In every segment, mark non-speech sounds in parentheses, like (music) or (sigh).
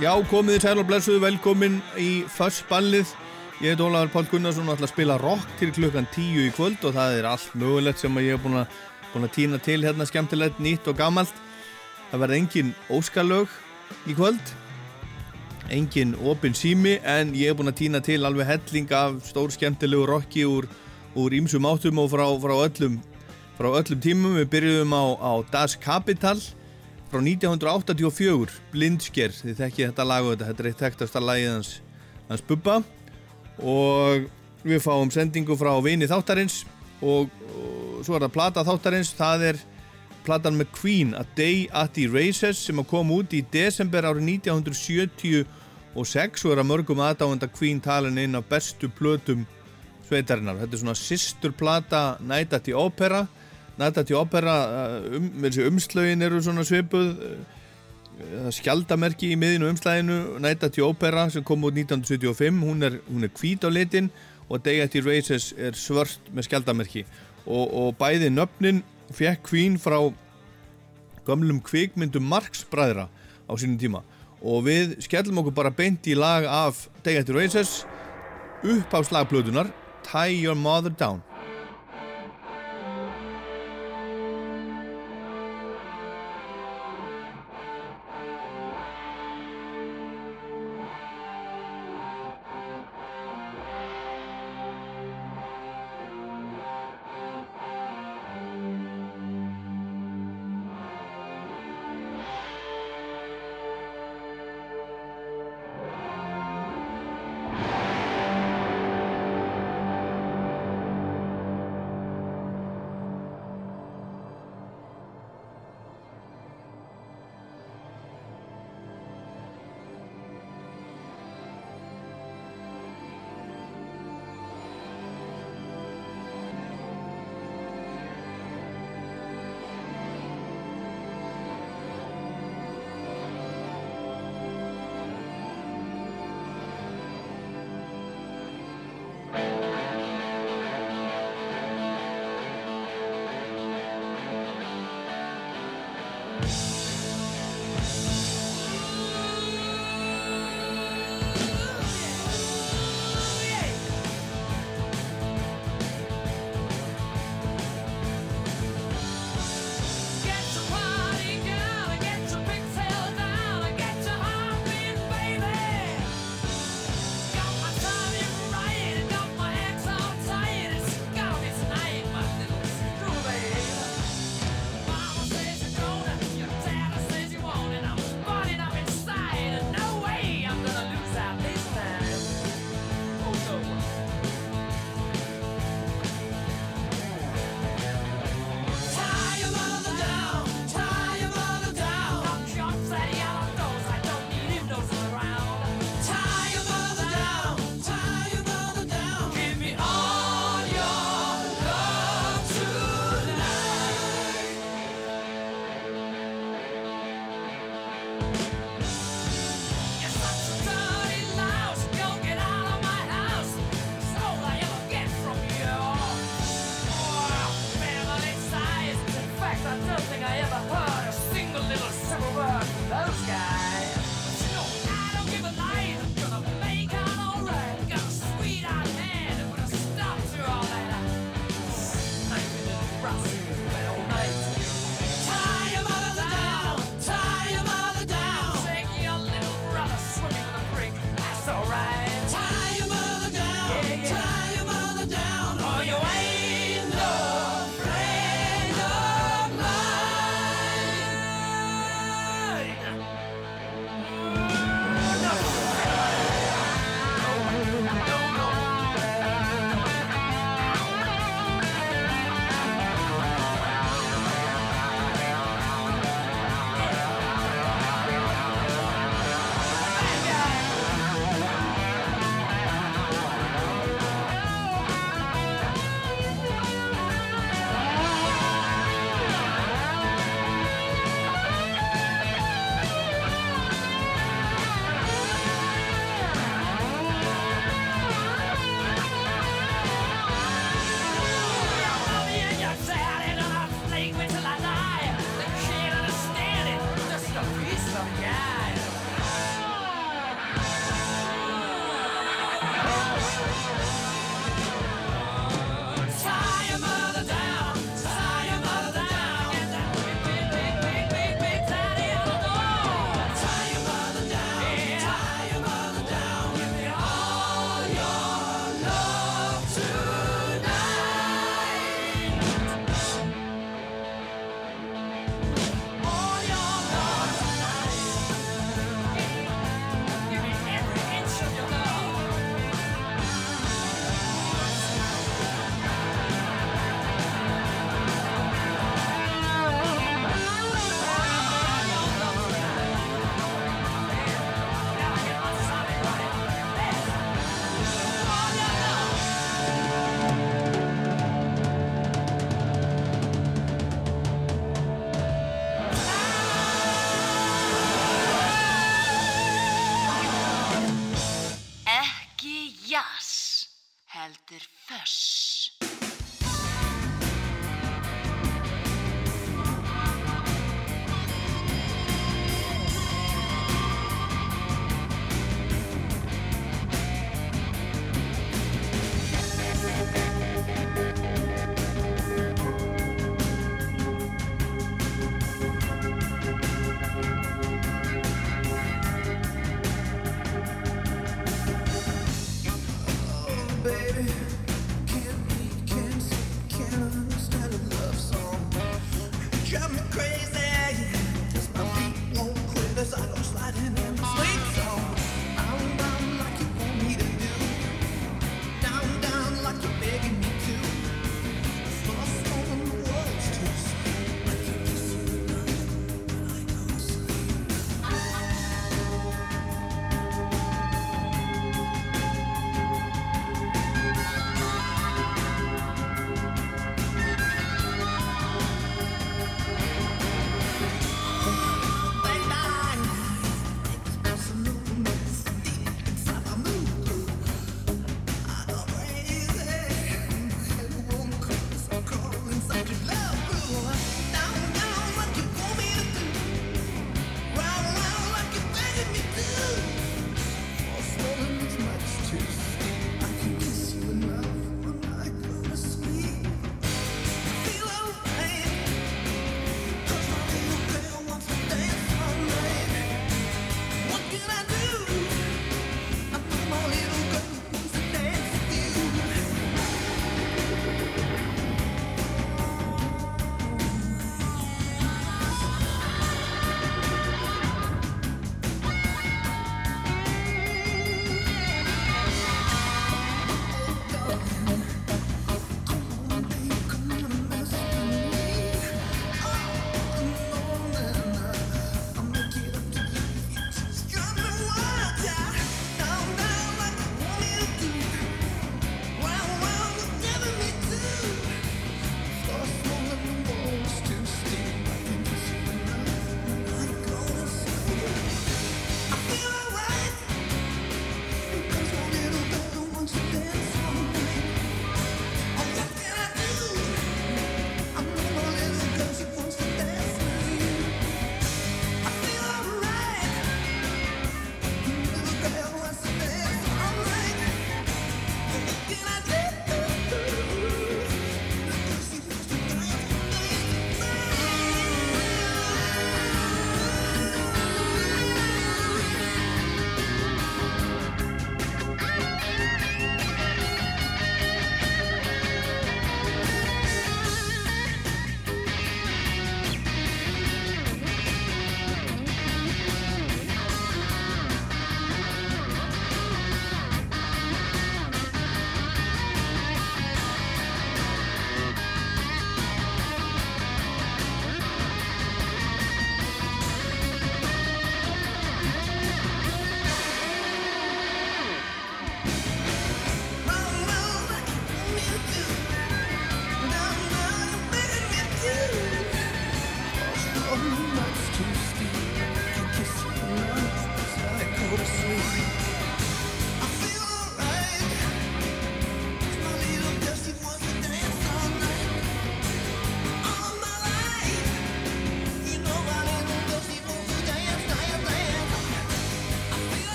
Já, komið þið sæl og blessuðu, velkomin í Fössballið. Ég heit Ólafur Pál Gunnarsson og ætla að spila rock til klukkan 10 í kvöld og það er allt mögulegt sem ég hef búin búin að týna til hérna skemmtilegt, nýtt og gammalt. Það verða engin óskalög í kvöld, engin opin sími en ég hef búin að týna til alveg helling af stór skemmtilegu rocki úr, úr ímsum áttum og frá, frá, öllum, frá öllum tímum. Við byrjuðum á, á Das Kapital frá 1984, Blindsker, þið þekkið þetta lag og þetta, þetta er eitt þekktasta lagið hans, hans Bubba og við fáum sendingu frá vini þáttarins og, og svo er það plata þáttarins, það er platan með Queen, A Day at the Races sem kom út í desember árið 1976 og er að mörgum aðdáðanda Queen talin inn af bestu plötum sveitarinnar. Þetta er svona sýstur plata Night at the Opera At the Opera um, umslögin eru svona svipuð það skjaldamerki í miðinu umslæðinu at the Opera sem kom út 1975 hún er, hún er hvít á litin og Day at the Races er svört með skjaldamerki og, og bæði nöfnin fekk Queen frá gamlum kvikmyndum Marx bræðra á sínum tíma. Og við skellum okkur bara beint í lag af Day at the Races upp á slagplötunar Tie Your Mother Down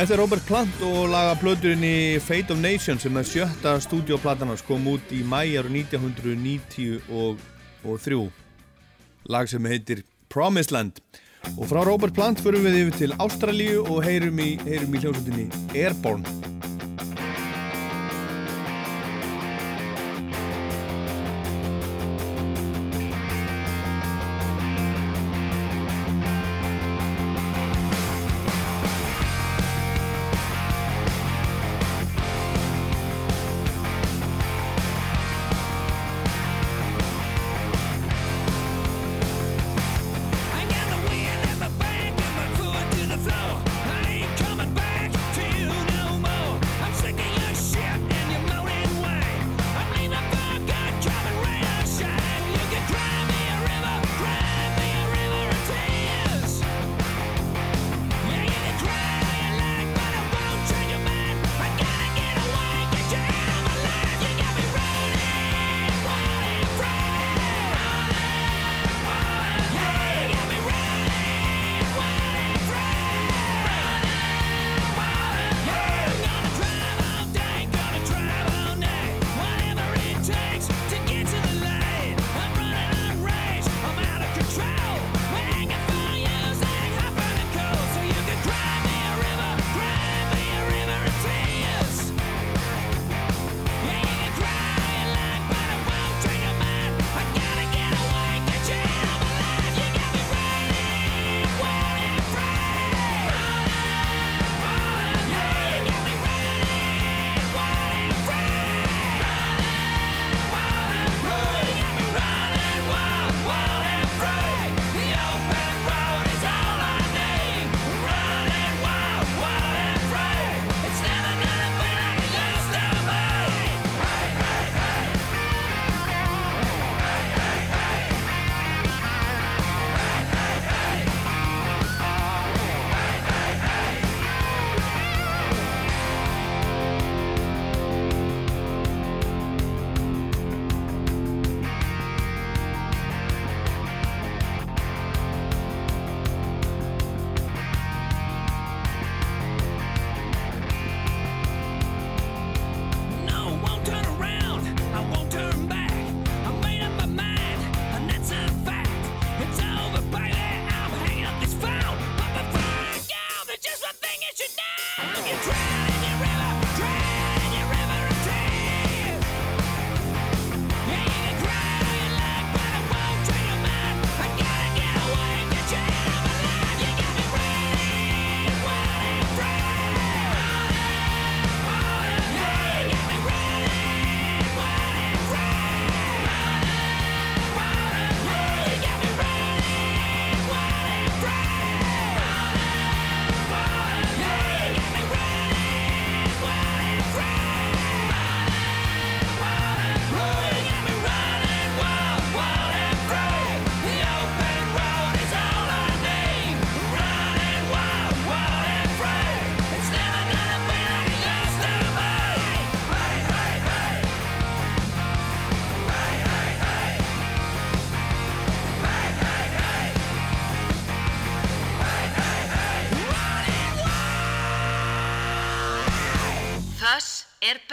Þetta er Robert Plant og laga plöturinni Fate of Nation sem er sjötta stúdioplatanars kom út í mæjar 1993 lag sem heitir Promised Land. Og frá Robert Plant förum við yfir til Ástralíu og heyrum í, í hljómsveitinni Airborne.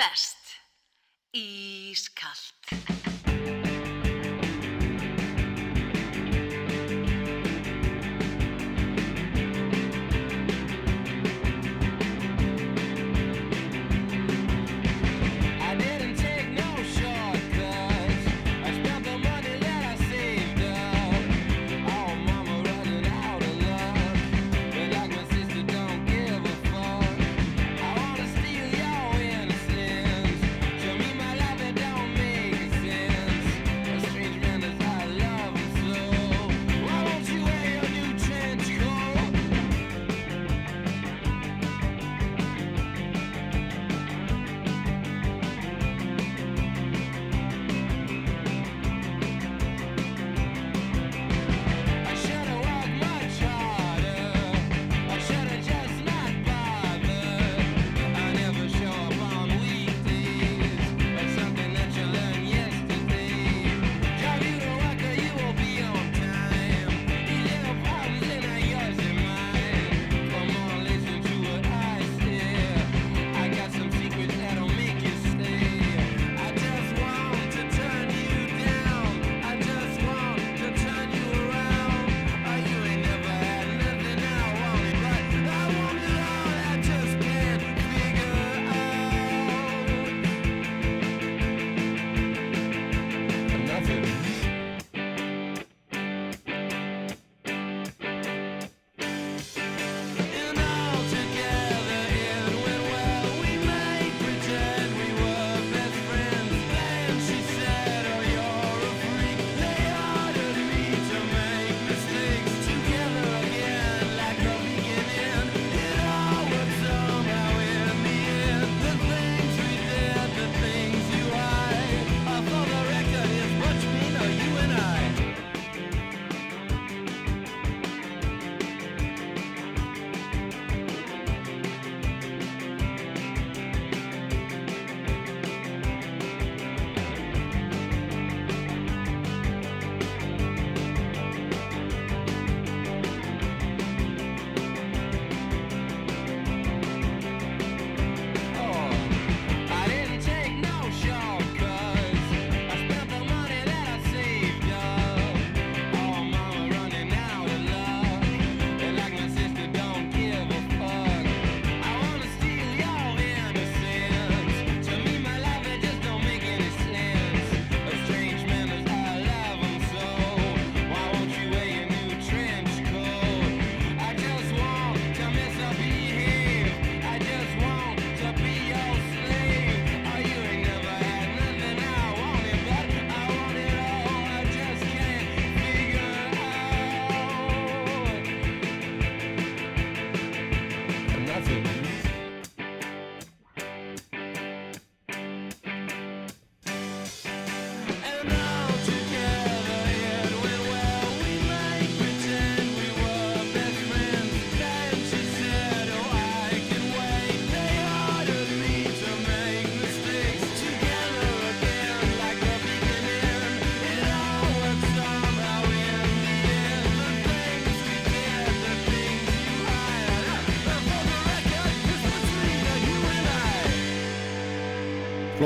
Best.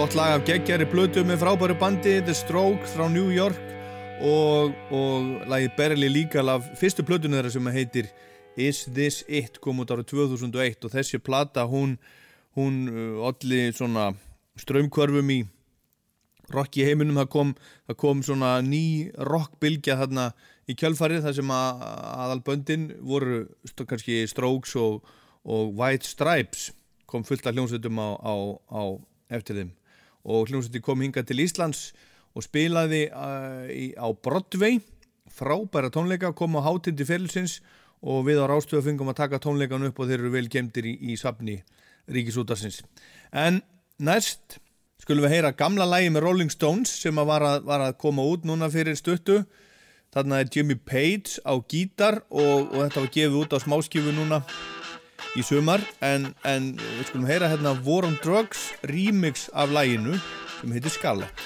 Flott lag af geggjari blötu með frábæru bandi The Strokes frá New York og, og lagið Barely Legal af fyrstu blötunni þeirra sem heitir Is This It kom út ára 2001 og þessi plata hún, hún uh, olli svona strömmkvörfum í rock í heiminum. Það kom, það kom svona ný rockbylgja þarna í kjölfarið þar sem að aðalböndin voru kannski Strokes og, og White Stripes. Kom fullt af hljómsveitum á, á, á eftir þeim og hljómsveiti kom hinga til Íslands og spilaði uh, í, á Broadway. Frábæra tónleika, kom á hátindi félagsins og við á rástöðu fengum að taka tónleikan upp og þeir eru vel gemdir í, í safni Ríkisútarsins en næst skulum við heyra gamla lægi með Rolling Stones sem að var, að var að koma út núna fyrir stuttu. Þarna er Jimmy Page á gítar og, og þetta var gefið út á smáskifu núna í sumar en, en við skulum heyra hérna War on Drugs remix af læginu sem heitir Scarlet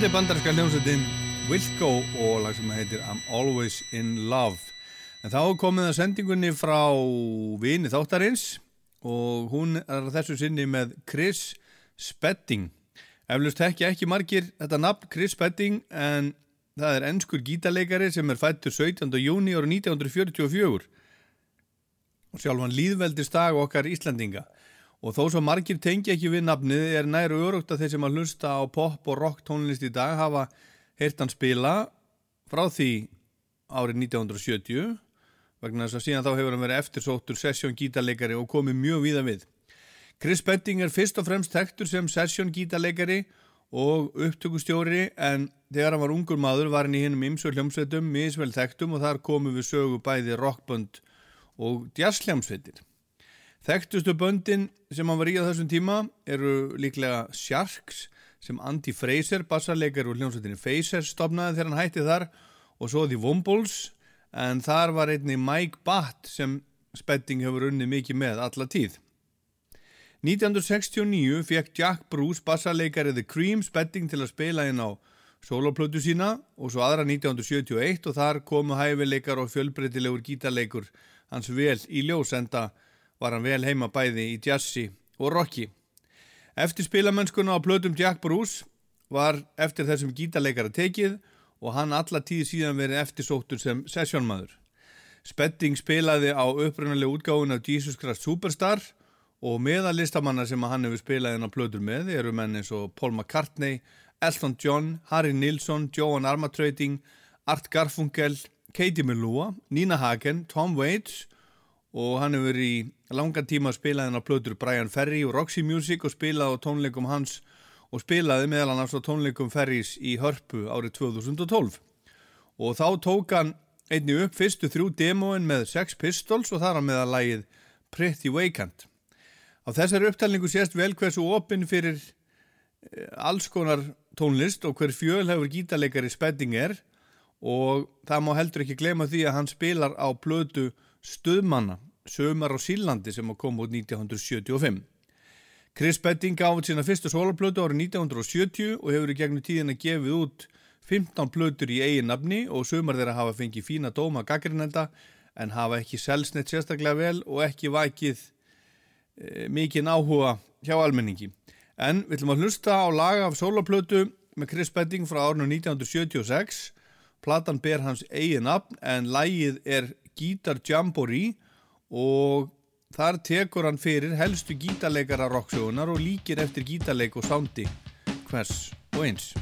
Þetta er bandarinska hljómsveitin Wilco og lag sem heitir I'm Always in Love. En þá komið að sendingunni frá vini þáttarins og hún er þessu sinni með Chris Spedding. Eflust ekki ekki margir þetta nafn Chris Spedding en það er ennskur gítarleikari sem er fættur 17. júni ára 1944 og sjálfan líðveldist dag okkar Íslandinga. Og þó svo margir tengi ekki við nafnið er næru örugt að þeir sem að hlusta á pop og rock tónlist í dag hafa heyrt hann spila frá því árið 1970 vegna þess að síðan þá hefur hann verið eftirsóttur sesjón gítarleikari og komið mjög víða við. Chris Betting er fyrst og fremst þekktur sem sesjón gítarleikari og upptökustjóri en þegar hann var ungur maður var hann í hinnum ymsu hljómsveitum, misvel þekktum og þar komum við sögu bæði rockbönd og jazzhljómsveitir. Þekktustu böndin sem hann var í á þessum tíma eru líklega Sharks sem Andy Fraser, bassarleikar úr hljómsveitinni Facer stopnaði þegar hann hætti þar og svo The Wombles en þar var einni Mike Batt sem Spedding hefur unnið mikið með alla tíð. 1969 fekk Jack Bruce bassarleikari The Cream Spedding til að spila inn á soloplötu sína og svo aðra 1971 og þar komu hæfileikar og fjölbreytilegur gítarleikur hans vel í ljósenda var hann vel heima bæði í jazzi og rocki. Eftir spilamennskuna á plötum Jack Bruce var eftir þessum gítarleikara tekið og hann alla tíð síðan verið eftirsóttur sem sessjónmaður. Spedding spilaði á upprunalegu útgáfun af Jesus Christ Superstar og meðal listamanna sem hann hefur spilað inn á plötur með eru menn eins og Paul McCartney, Elton John, Harry Nilsson, Joan Armatrading, Art Garfunkel, Katie Melua, Nina Hagen, Tom Waits og hann hefur í langan tíma spilað hennar plötur Brian Ferry og Roxy Music og spilað á tónleikum hans og spilaði meðal annars á tónleikum Ferrys í Hörpu árið 2012 og þá tók hann einni upp fyrstu þrjú demóin með Sex Pistols og þar á meðal lagið Pretty Vacant. Á þessari upptalningu sést vel hversu opinn fyrir eh, alls konar tónlist og hver fjölhefur gítarleikari Spedding er og það má heldur ekki glema því að hann spilar á plötu Stöðmanna, Sömar á Sílandi sem kom út 1975. Chris Spedding gaf sína fyrstu soloplötu árið 1970 og hefur í gegnum tíðina gefið út 15 plötur í eigin nafni og sumar þeirra hafa fengið fína dóma gaggrinenda en hafa ekki selsnett sérstaklega vel og ekki vakið e, mikinn áhuga hjá almenningi. En við ætlum að hlusta á laga af soloplötu með Chris Spedding frá árinu 1976. Platan ber hans eigin nafn en lagið er Guitar Jamboree og þar tekur hann fyrir helstu gítarleikara rocksögunar og líkir eftir gítarleik og sándi hvers og eins.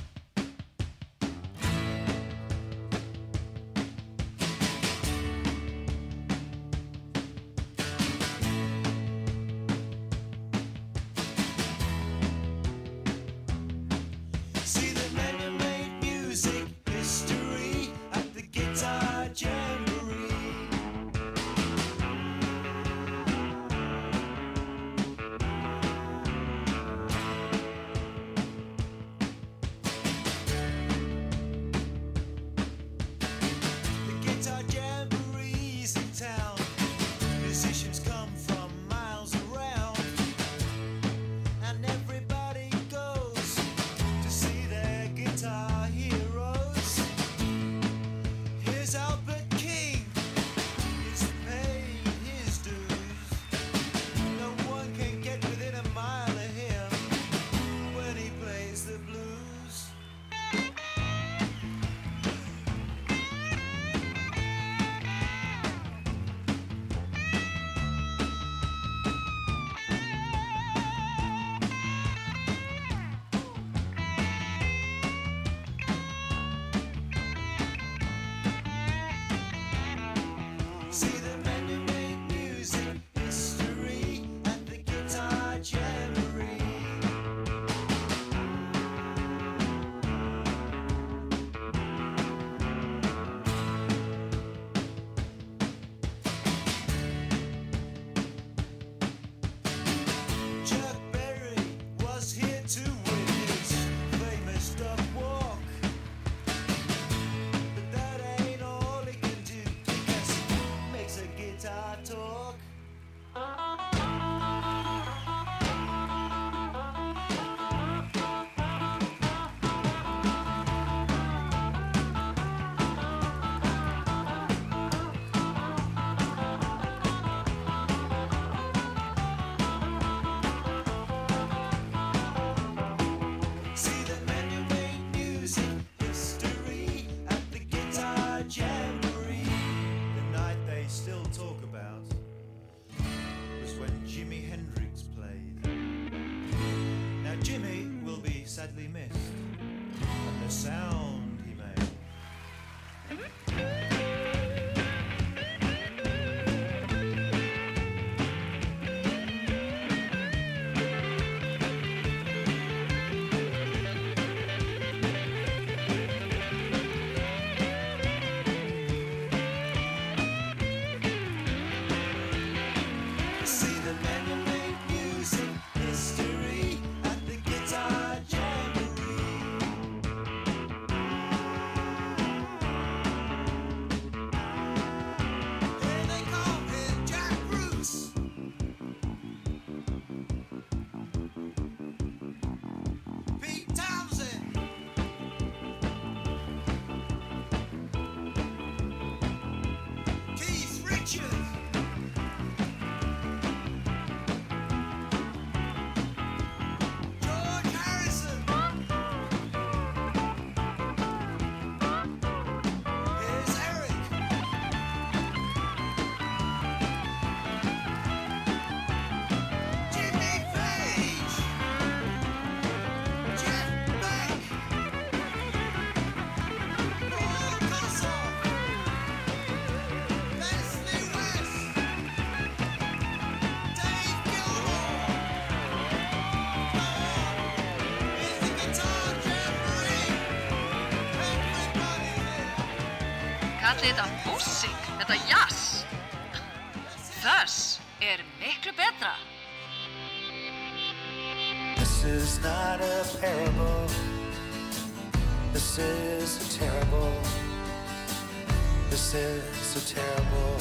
This is a terrible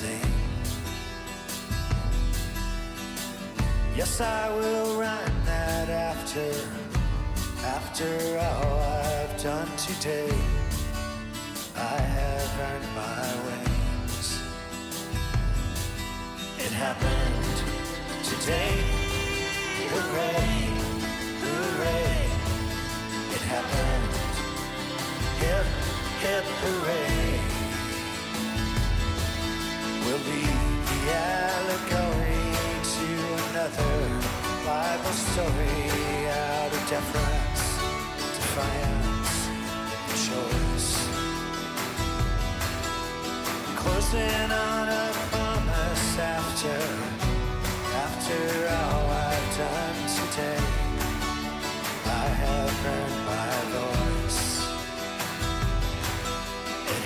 thing. Yes, I will rhyme that after, after all I've done today. I have earned my wings. It happened today. Hooray, hooray. It happened. Hip, hooray. We'll leave the allegory to another Bible story out of deference, defiance, choice. Closing on a promise after, after all I've done today. I have earned my voice.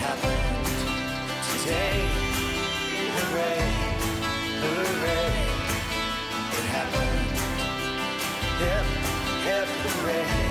Happened today. It happened. Hooray.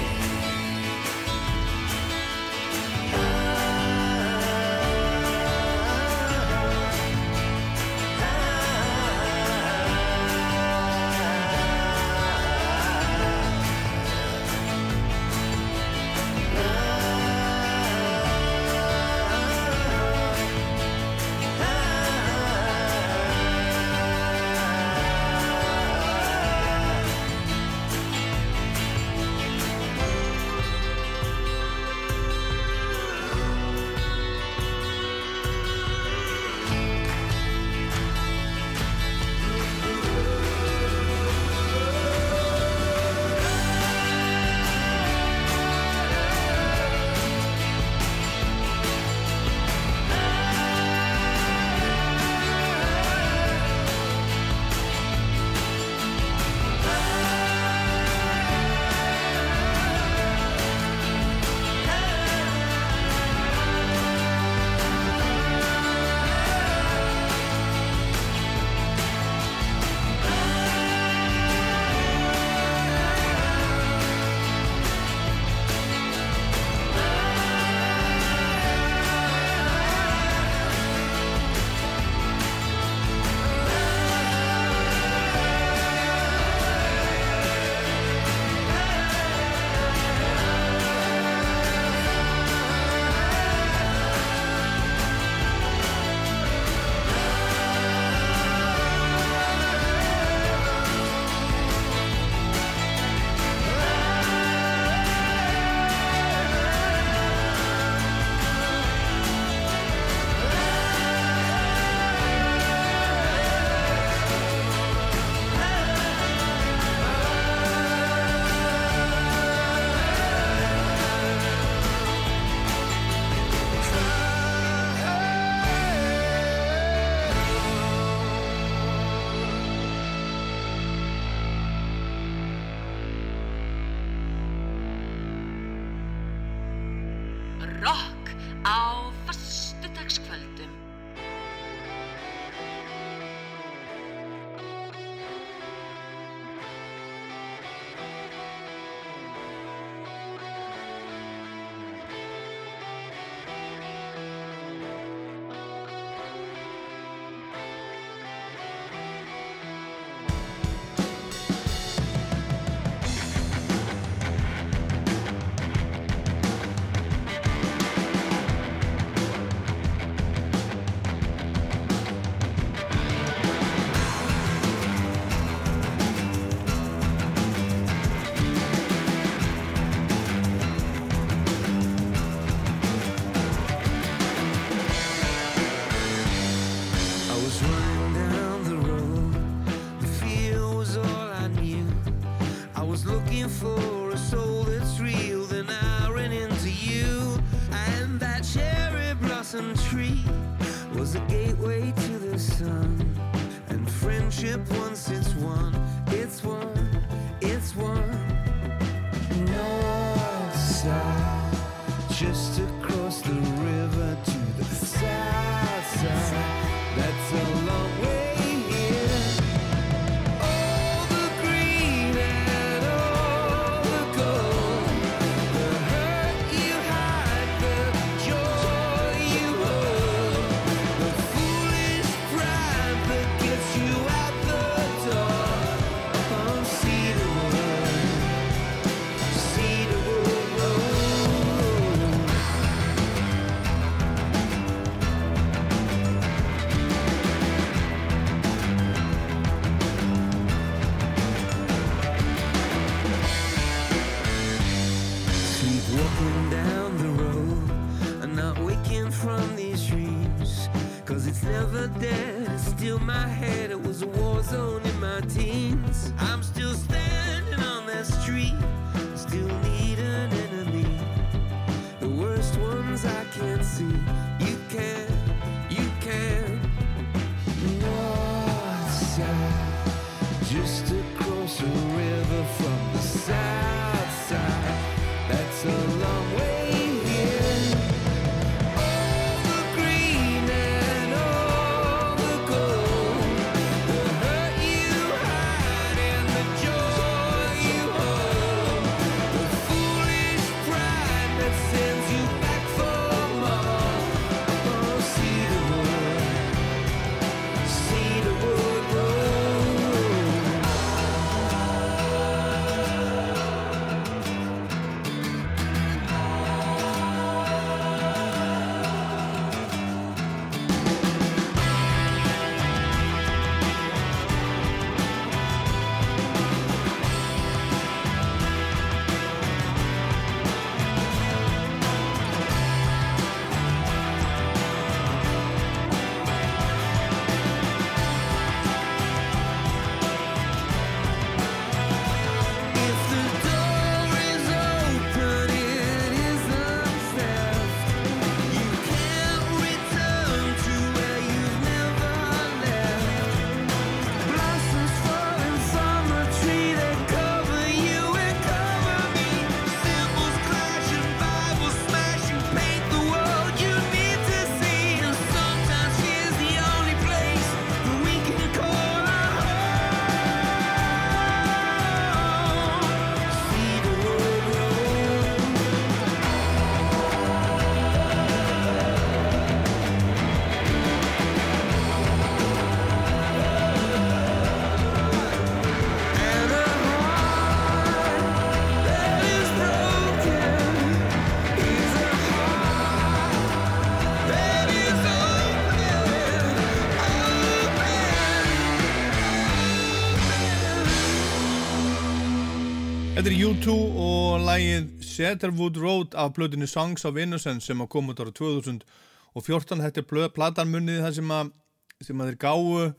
looking for a soul that's real, then I ran into you. And that cherry blossom tree was a gateway to the sun. And friendship, once it's won, it's won, it's won. North side, just across the river to the south side. That's a long never dead. Still my head, it was a war zone in my teens. I'm still standing on that street. U2 og lægið Cedarwood Road af plötunni Songs of Innocence sem að koma út ára 2014. Þetta er plö- platan munnið það sem að, sem að þeir gáu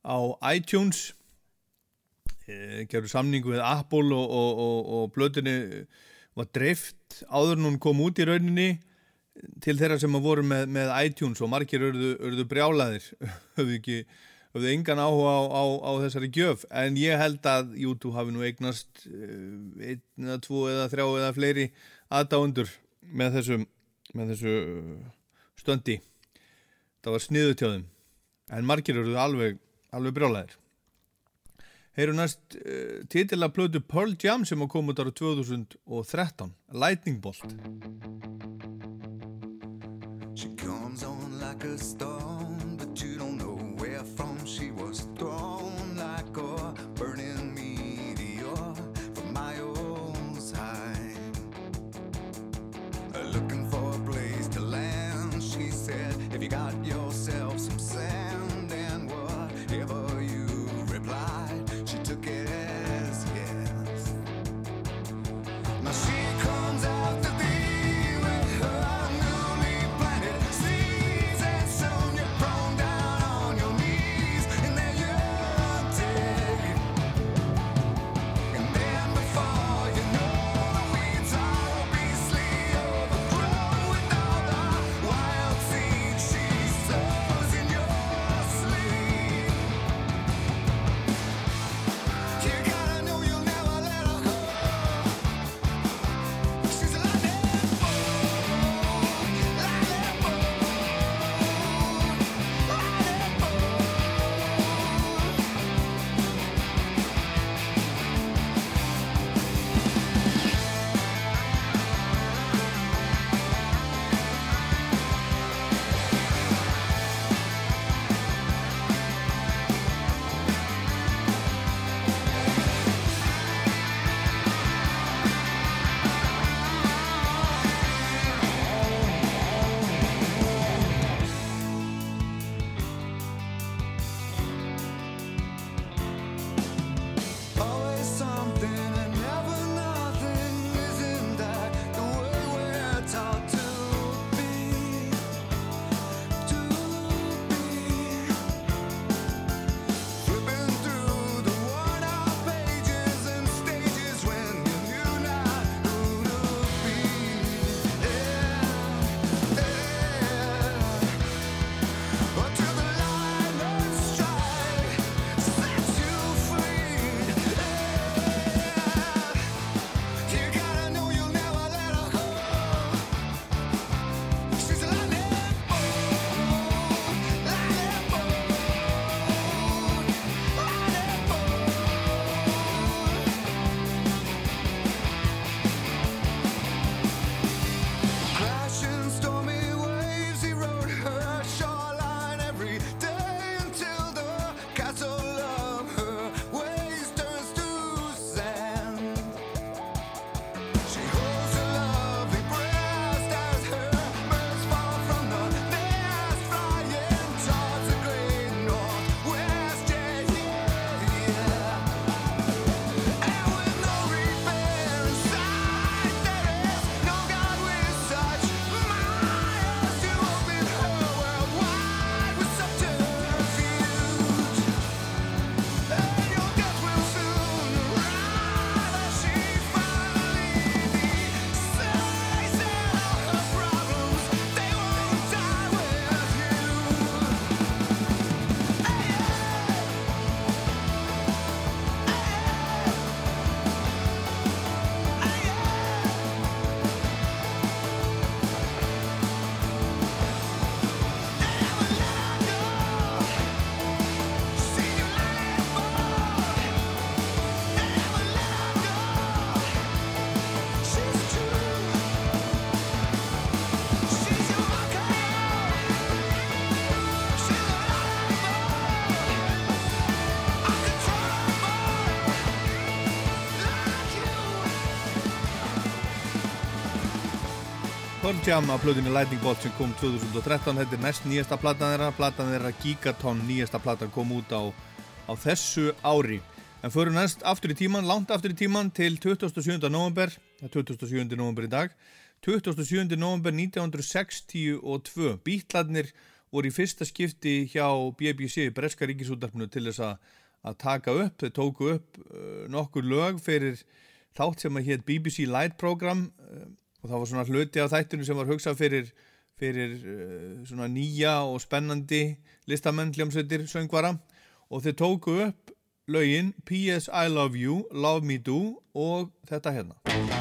á iTunes e, gerur samningu við Apple og, og, og, og plötunni var dreift áður hún kom út í rauninni til þeirra sem að voru með, með iTunes og margir örðu, örðu brjálaðir (laughs) höfðu ekki höfðu engan áhuga á, á, á þessari gjöf. En ég held að YouTube hafi nú eignast uh, einn eða tvo eða þrjá eða fleiri aðdáundur með þessu, með þessu uh, stöndi. Það var sniðu tjóðum en margir eru alveg, alveg brjálæðir. Heyru næst uh, titil að plötu Pearl Jam sem að koma út ára 2013 Lightning Bolt. She comes on like a storm, she Pearl Jam af blöðinni Lightning Bolt sem kom 2013, þetta er næst nýjasta platan þeirra platan þeirra Gigaton, nýjasta platan kom út á, á þessu ári en förum næst aftur í tíman, langt aftur í tíman til 27. november 27. november í dag 27. november 1962 Bítladnir voru í fyrsta skipti hjá BBC Breska Ríkisútarfnu til þess að taka upp, þeir tóku upp eh, nokkur lög fyrir þátt sem að hétt BBC Light Program eh, og það var svona hluti af þættinu sem var hugsað fyrir, fyrir eh, svona nýja og spennandi listamenn hljómsveitir söngvara og þeir tóku upp lögin P.S. I Love You, Love Me Do og þetta hérna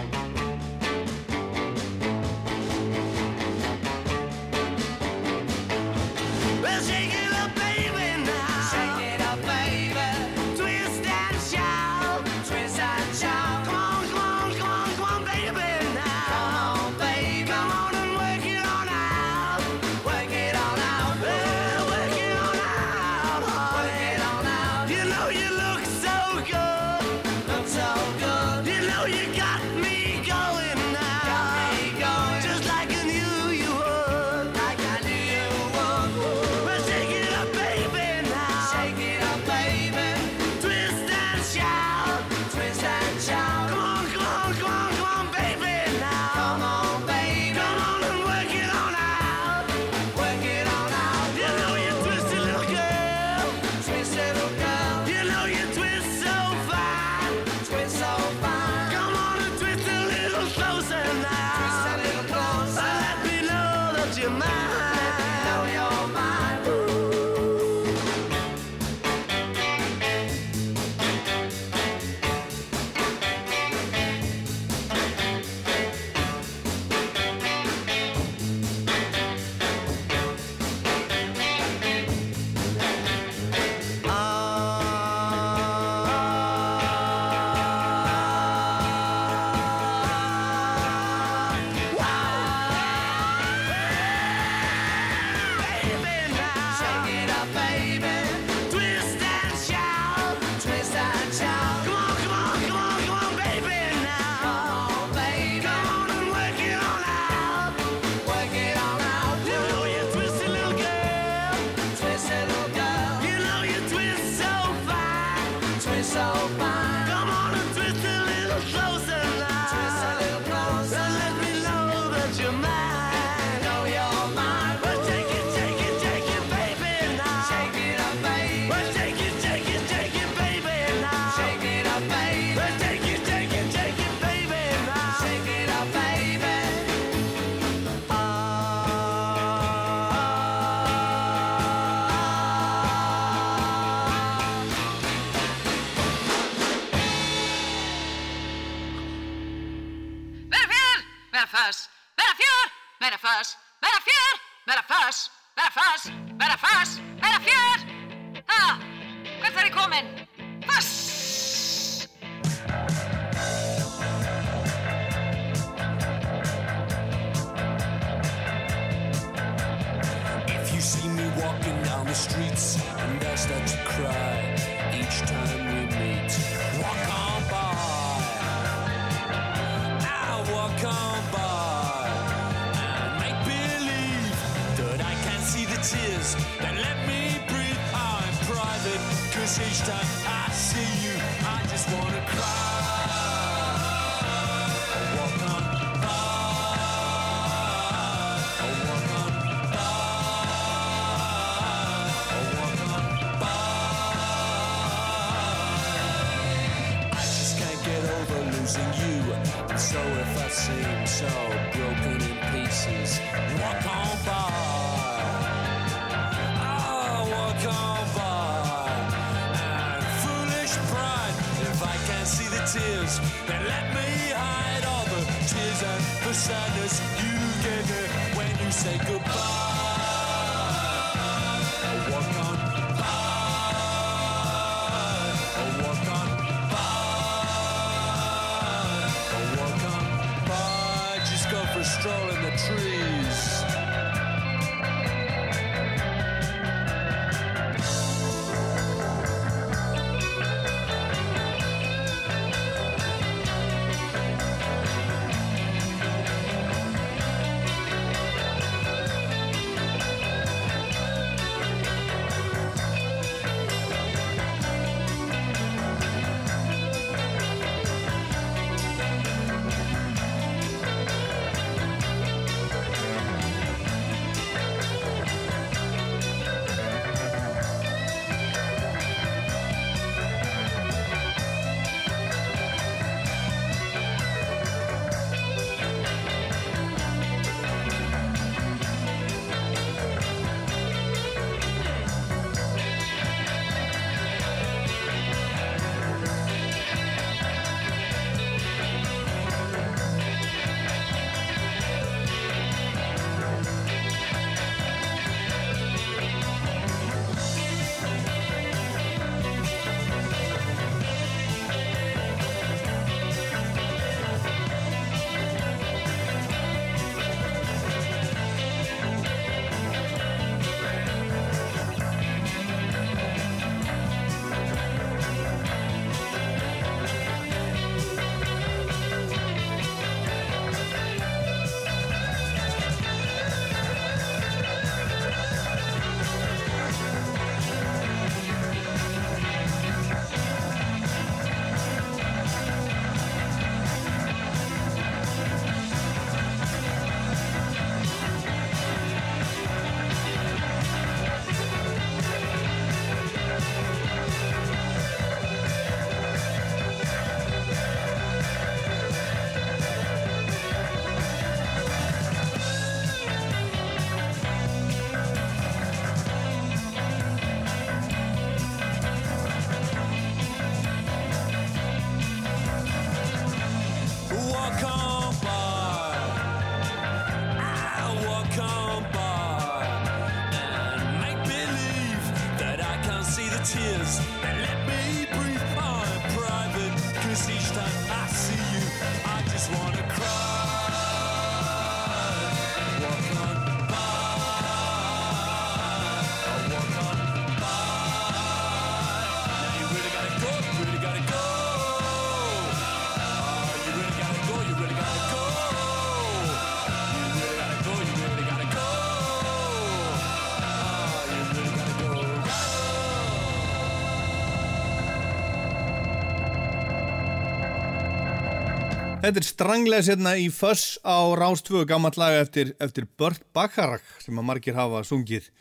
Þetta er stranglega sérna í föss á Rástvö gammal laga eftir, eftir Burt Bacharach sem að margir hafa sungið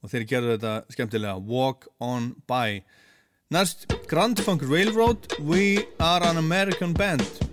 og þeir gerðu þetta skemmtilega. Walk on By. Næst Grand Funk Railroad We Are an American Band.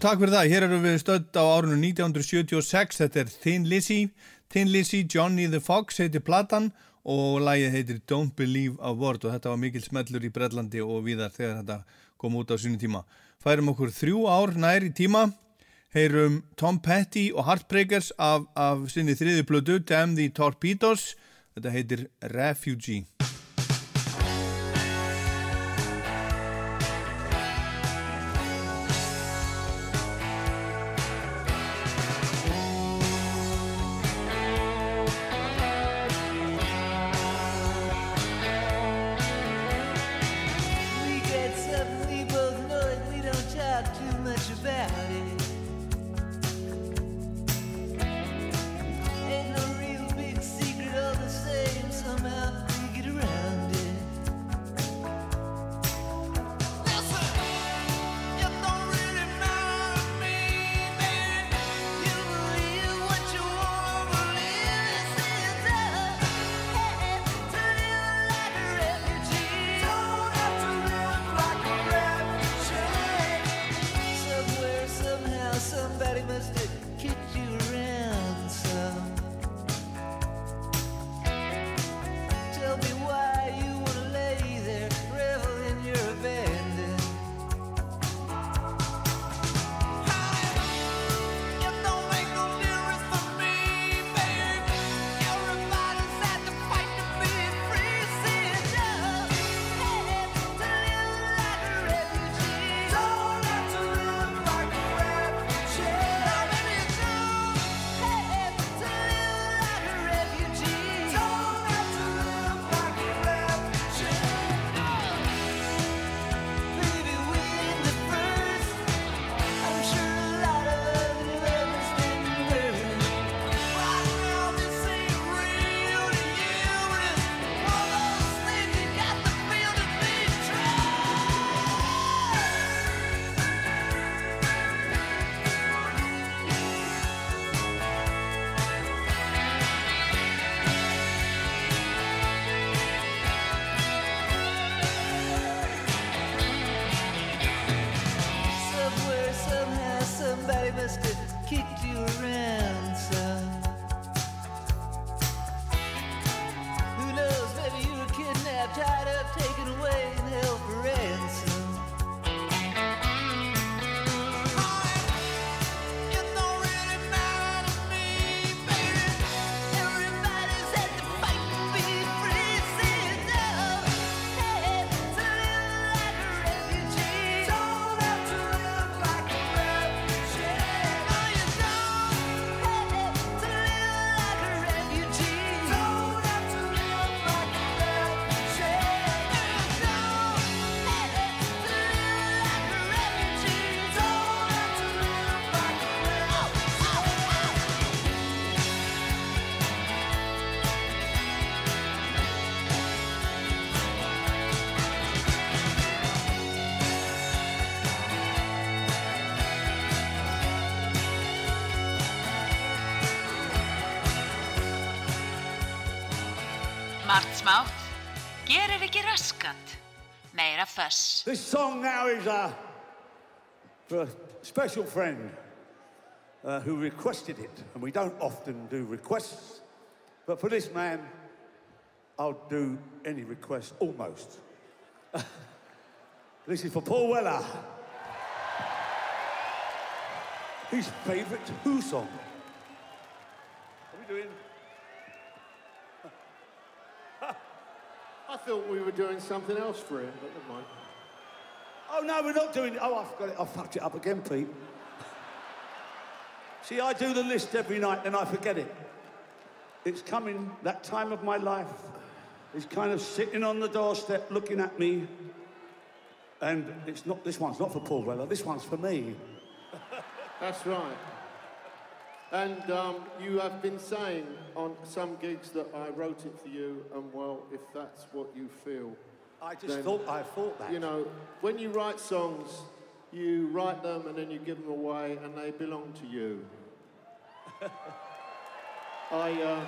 takk fyrir það. Hér erum við stödd á árinu 1976. Þetta er Thin Lizzy. Thin Lizzy, Johnny the Fox heitir platan og lægið heitir Don't Believe a Word og þetta var mikil smellur í Brellandi og viðar þegar þetta kom út á sinu tíma. Færum okkur þrjú ár nær í tíma. Heyrum Tom Petty og Heartbreakers af, af sinni þriðiplödu Damn the Torpedoes. Þetta heitir Refugee. This song now is uh, for a special friend uh, who requested it, and we don't often do requests, but for this man, I'll do any request almost. (laughs) this is for Paul Weller. His favourite Who song. Are we doing? (laughs) I thought we were doing something else for him, but never mind. Oh, no, we're not doing... Oh, I've got it. I fucked it up again, Pete. See, I do the list every night and I forget it. It's coming. That time of my life is kind of sitting on the doorstep looking at me. And it's not... This one's not for Paul Weller. This one's for me. That's right. And um, you have been saying on some gigs that I wrote it for you, and well, if that's what you feel, I just Then- thought, I thought that. you know, when you write songs, you write them and then you give them away, and they belong to you. (laughs) I, uh,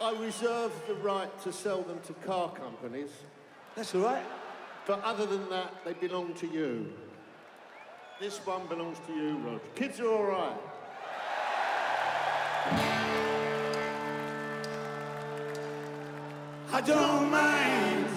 I reserve the right to sell them to car companies, That's all right. but other than that, they belong to you. This one belongs to you, Roger. Kids are all right. I don't mind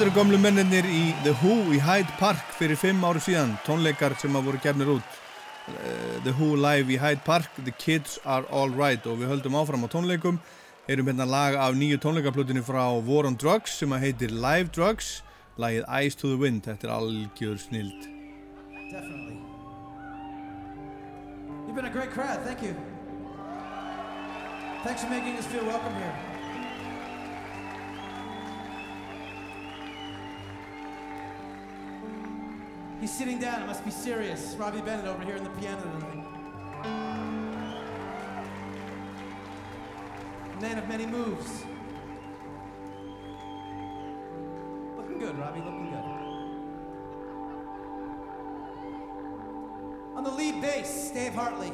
Þetta eru gamlu mennirnir í The Who í Hyde Park fyrir fimm áru síðan, tónleikar sem að voru gefnir út. Eh, The Who live í Hyde Park, The Kids Are Alright og við höldum áfram á tónleikum. Erum hérna lag af nýju tónleikaplutinu frá War on Drugs sem að heitir Live Drugs, lagið Eyes to the Wind, þetta er algjör snild. Definitely. You've been a great crowd. Thank you. Thanks for making us feel welcome here. He's sitting down. It must be serious. Robbie Bennett over here in the piano tonight. Man of many moves. Looking good, Robbie. Looking good. On the lead bass, Dave Hartley.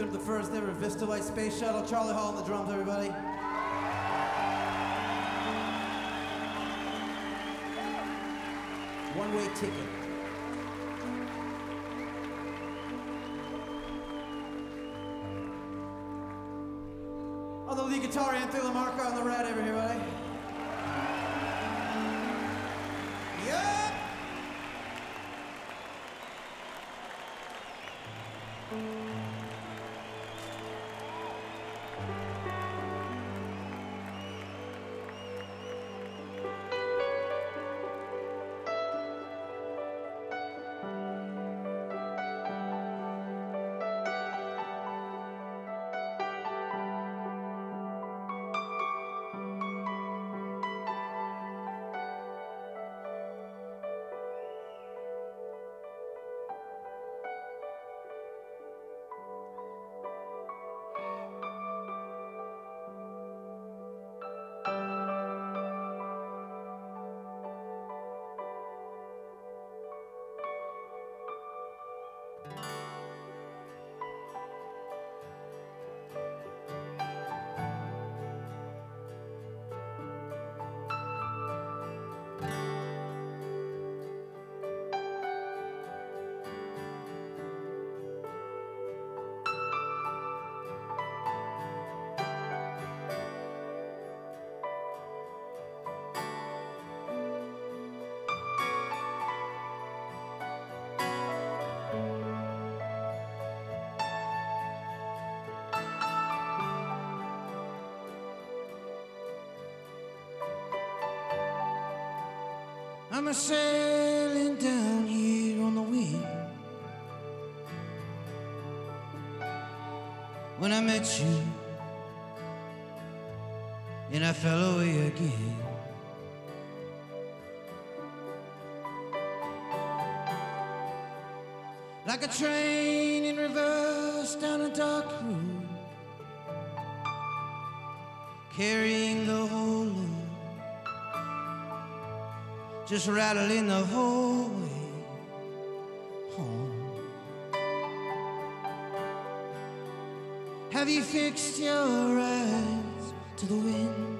Captain of the first ever Vista Light Space Shuttle. Charlie Hall on the drums, everybody. One way ticket. On the lead guitar, Anthony Lamarca on the red, everybody. I'm a sailing down here on the wind. When I met you, and I fell away again. Like a train in reverse down a dark road, carrying just rattling the whole way home. Have you fixed your eyes to the wind?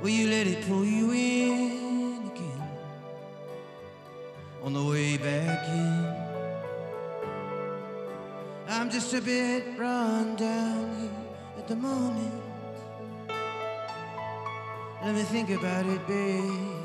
Will you let it pull you in again on the way back in? I'm just a bit run down here at the moment. Think about it, babe.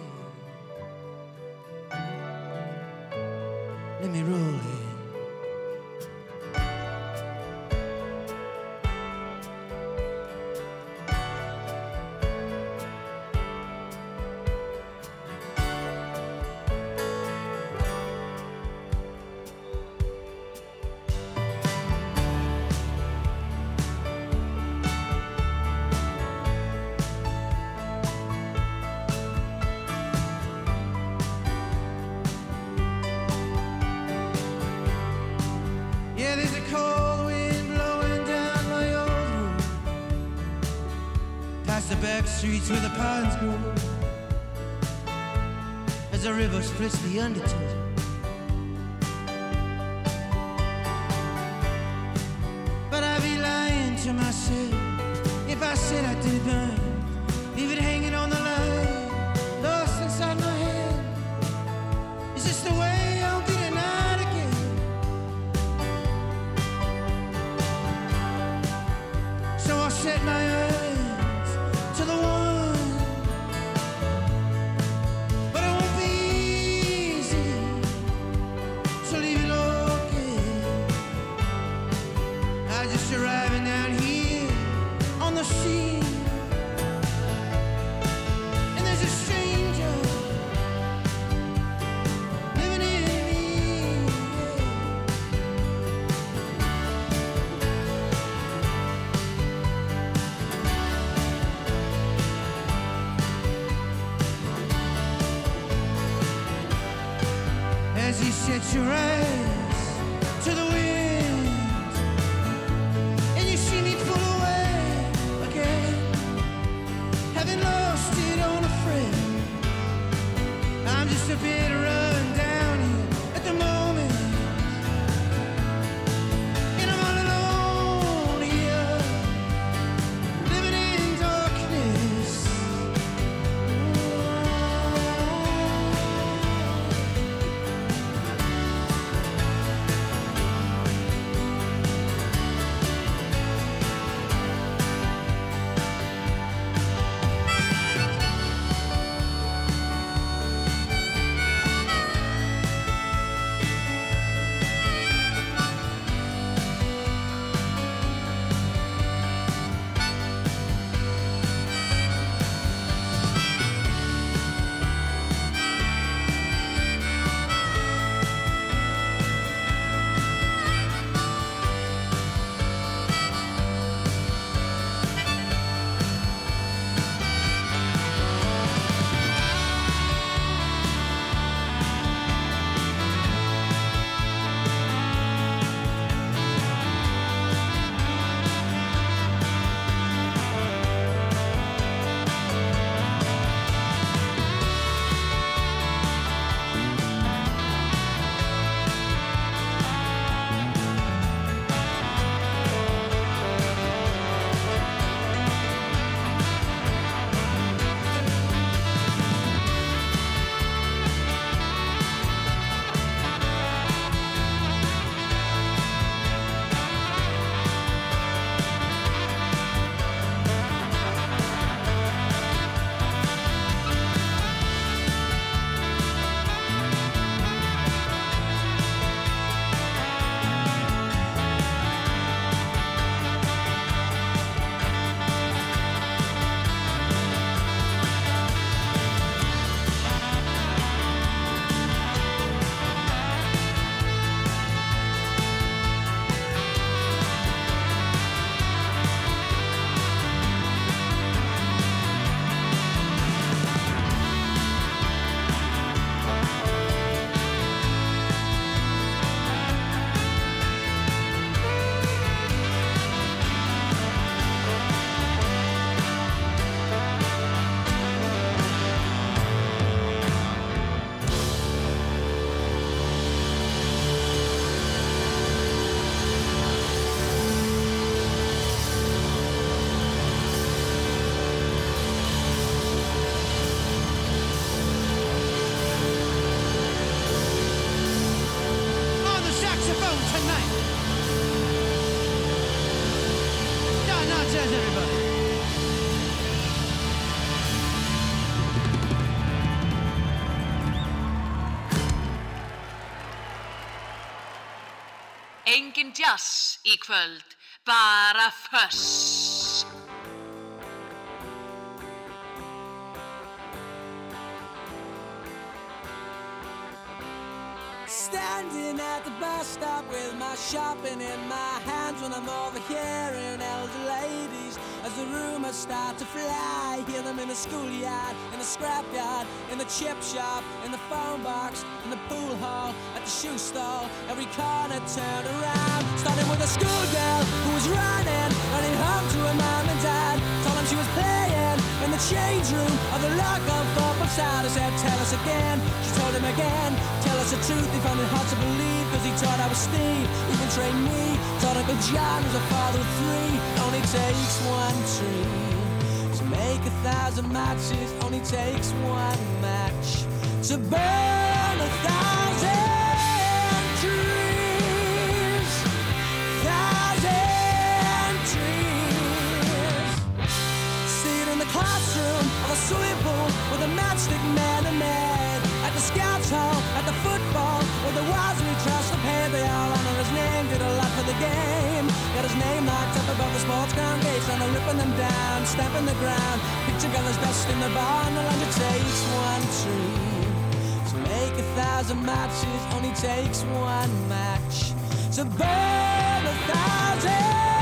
The undertow. Engin jazz í kvöld, bara. Standing at the bus stop with my shopping in my hands when I'm overhearing elder ladies as the rumors start to fly. Hear them in the schoolyard, in the scrapyard, in the chip shop, in the phone box, in the pool hall, at the shoe store. Every corner turn around. Starting with a schoolgirl who was running, running home to her mom and dad. Told them she was playing in the change room of the local football side. I said, tell us again. She told him again, tell us the truth. He found it hard to believe because he thought I was Steve. Even trained me. Thought Uncle John was a father of three. Only takes one tree make a thousand matches. Only takes one match to burn a thousand trees. Thousand trees. See it in the classroom of a swimming pool with a matchstick man and man. At the scouts hall, at the football, where the was we trust the pay. They all honor his name, did a lot for the game. Got his name locked up above the sports ground gates, and they're ripping them down, stamping the ground. Picture colors dust in the barn, the lunch takes one tree. To make a thousand matches, only takes one match. To burn a thousand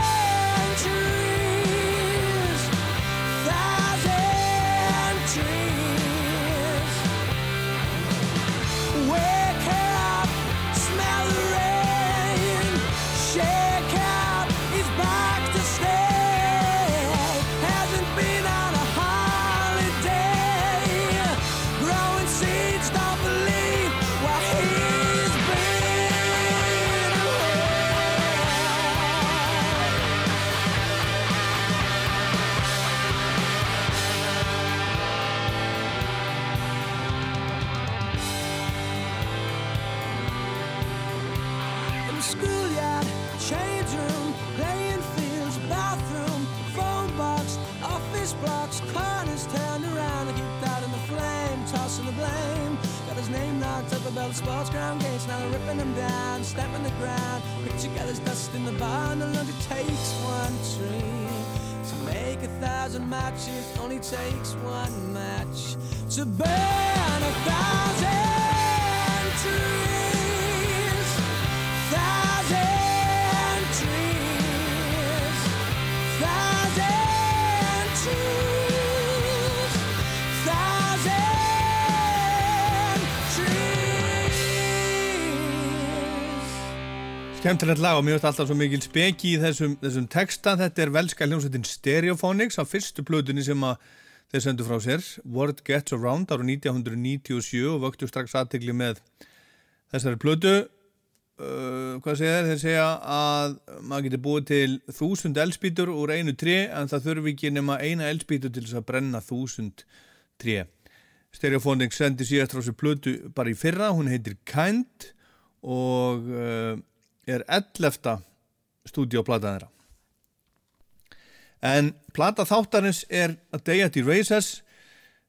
sports ground gates, now they're ripping them down, stamping the ground. Picture gathers dust in the barn, lunch it takes one tree. To make a thousand matches, only takes one match. To burn a thousand Skemmtilegt lag og finnst alltaf svo mikil speki í þessum, þessum texta. Þetta er velska hljómsveitin Stereophonics á fyrstu plötunni sem þeir sendu frá sér. Word Gets Around ára 1997 og vöktu strax aðtegli með þessari plötu. Uh, hvað segja þeir? Þeir segja að maður getur búið til þúsund eldspýtur úr einu tré en það þurfi ekki nema eina eldspýtu til þess að brenna þúsund tré. Stereophonics sendi síðast frá sér plötu bara í fyrra, hún heitir Kind og uh, er 11. stúdíoplata þeirra. En plata þáttarins er A Day at the Races,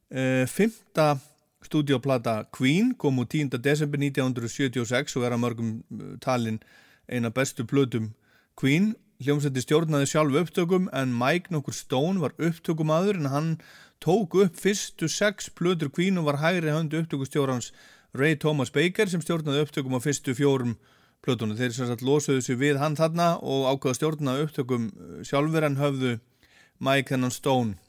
uh, fymta stúdíoplata Queen, kom úr 10. desember 1976 og er að mörgum uh, talin eina bestu plötum Queen. Hljómsætti stjórnaði sjálf upptökum en Mike nokkur Stone var upptökumadur en hann tók upp fyrstu sex plötur Queen og var hægri höndu upptökustjórans Ray Thomas Baker sem stjórnaði upptökum á fyrstu fjórum plötunum. Þeir sem sagt losuðu sig við hann þarna og ákvaða stjórna upptökum uh, sjálfur en höfðu Mike hennan Stone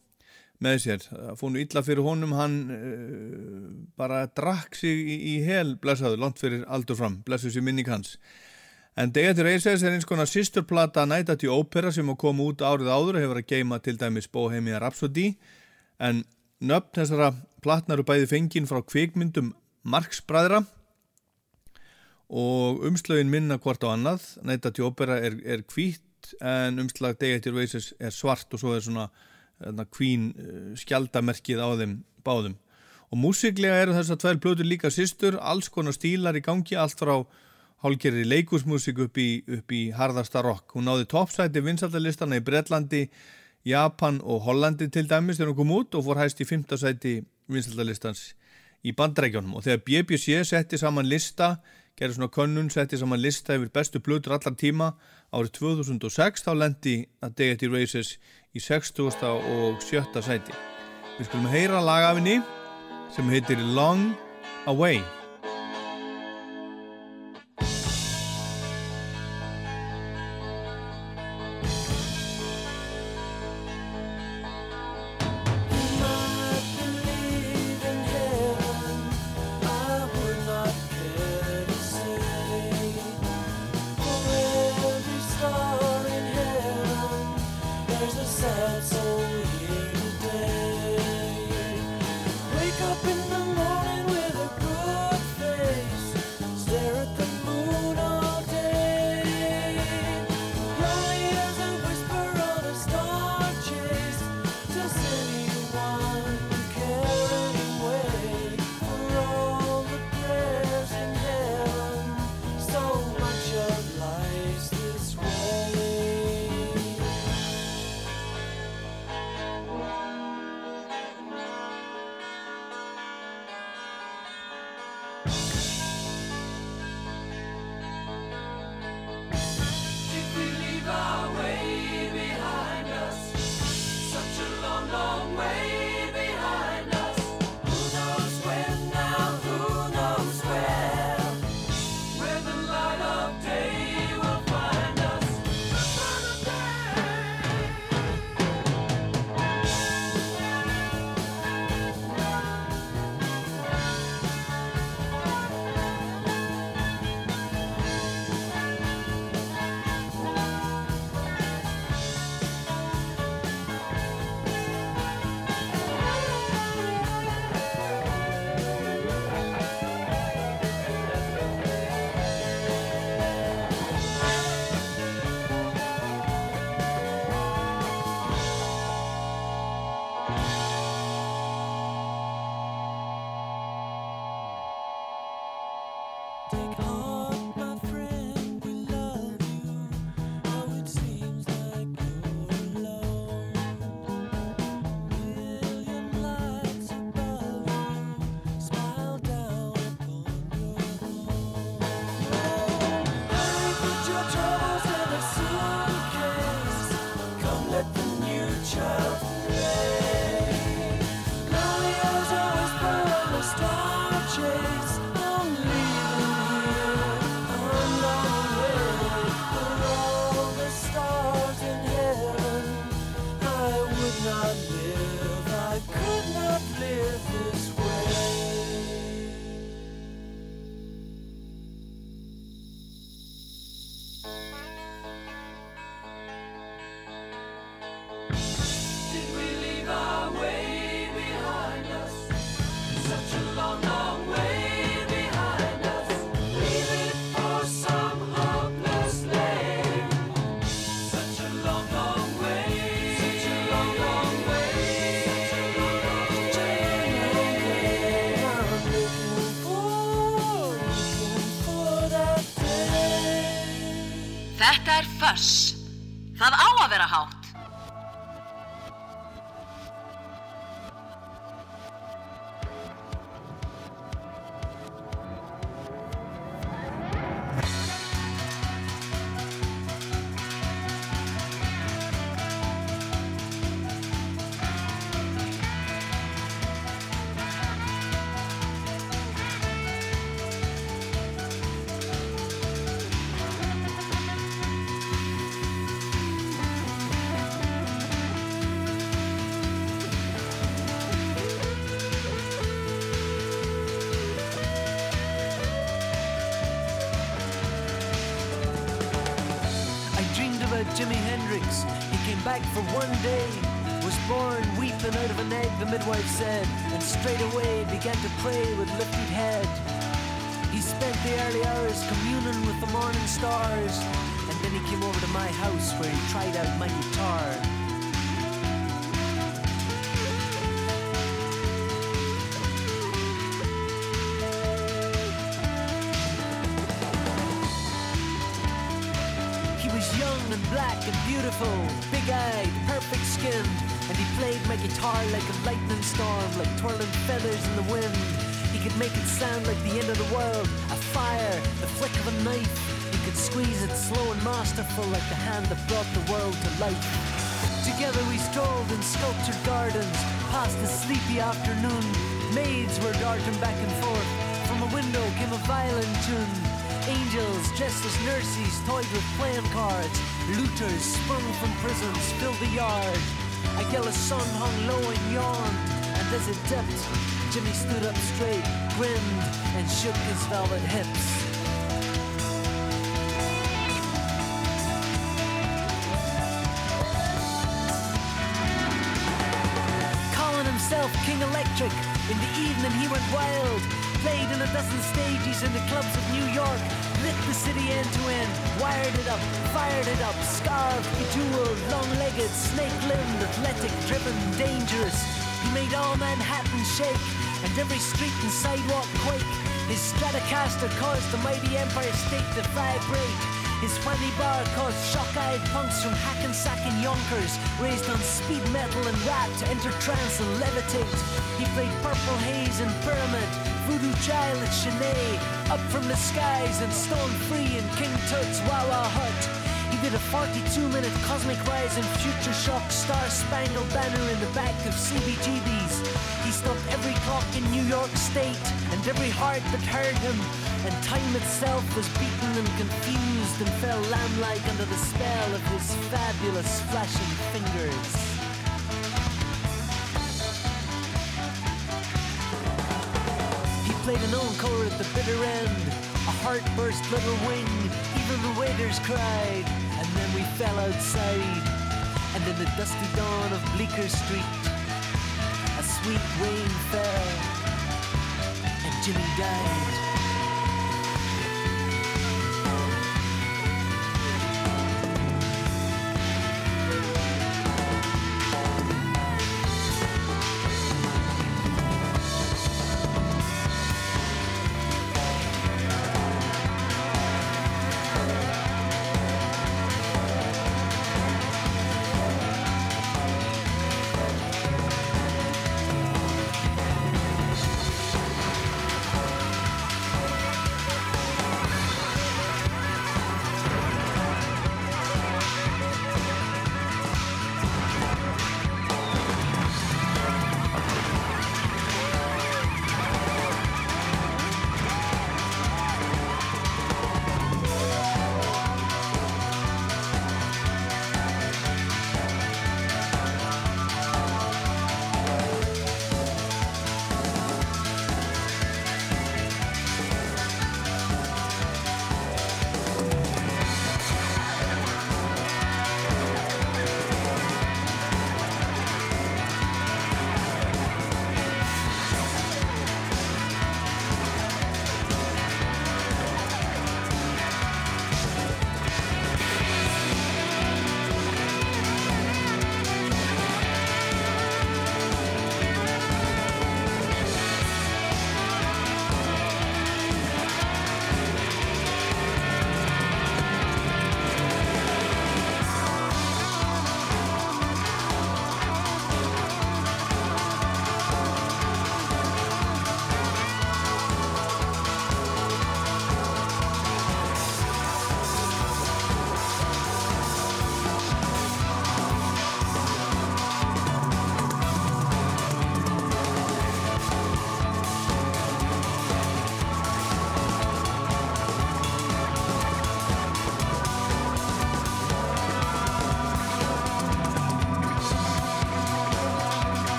með sér. Það fór nú illa fyrir honum, hann uh, bara drakk sig í, í hel blessaður, langt fyrir aldur fram, blessu sér minning hans. En the Races er eins konar sýsturplata Night at the Opera sem að koma út árið áður hefur að geima til dæmis Bohemia Rhapsody en nöfn þessara platnar eru bæði fengin frá kvikmyndum Marx-bræðra og umslögin minna hvort á annað. The Opera er, er hvít en umslag the Races er svart og svo er svona þarna, Queen uh, skjaldamerkið á þeim báðum. Og músiklega eru þessar tvær plötur líka sýstur alls konar stílar í gangi allt frá hálgerri leikusmusik upp í, upp í harðasta rock. Hún náði toppsæti vinsaldalistana í Bretlandi, Japan og Hollandi til dæmis þegar hún kom út og fór hæst í fymtasæti vinsaldalistans í bandrækjónum og þegar BBC setti saman lista gerði svona könnun, setti saman lista yfir bestu blöður allar tíma árið 2006 þá lendi að Day at the Races í 60. og 7. sæti. Við skulum heyra lagafinni sem heitir Long Away Jimmy Jimi Hendrix. He came back for one day, was born weeping out of an egg, the midwife said, and straight away began to play with lifted head. He spent the early hours communing with the morning stars, and then he came over to my house where he tried out my guitar. guitar like a lightning storm, like twirling feathers in the wind. He could make it sound like the end of the world, a fire, the flick of a knife. He could squeeze it slow and masterful like the hand that brought the world to life. Together we strolled in sculptured gardens, past the sleepy afternoon. Maids were darting back and forth. From a window came a violin tune. Angels dressed as nurses toyed with playing cards. Looters sprung from prisons filled the yard. A yellow sun hung low and yawned. And as it dipped, Jimmy stood up straight, grinned, and shook his velvet hips. calling himself King Electric. In the evening he went wild, played in a dozen stages in the clubs of New York, lit the city end to end, wired it up, fired it up, scarved, bejeweled, long-legged, snake-limbed, athletic, driven, dangerous. He made all Manhattan shake, and every street and sidewalk quake. His Stratocaster caused the mighty Empire State to vibrate. His funny bar caused shock-eyed punks from Hackensack and Yonkers, raised on speed metal and rap to enter trance and levitate. He played Purple Haze and Pyramid, Voodoo Child at Shanae, Up from the Skies and Stone Free in King Tut's Wawa Hut. He did a 42-minute Cosmic Rise and Future Shock Star Spangled Banner in the back of CBGB's. He stopped every clock in New York State and every heart that heard him. And time itself was beaten and confused and fell lamb-like under the spell of his fabulous flashing fingers. Played an encore at the bitter end. A heart burst little wing, even the waiters cried. And then we fell outside. And in the dusty dawn of Bleecker Street, a sweet rain fell. And Jimmy died.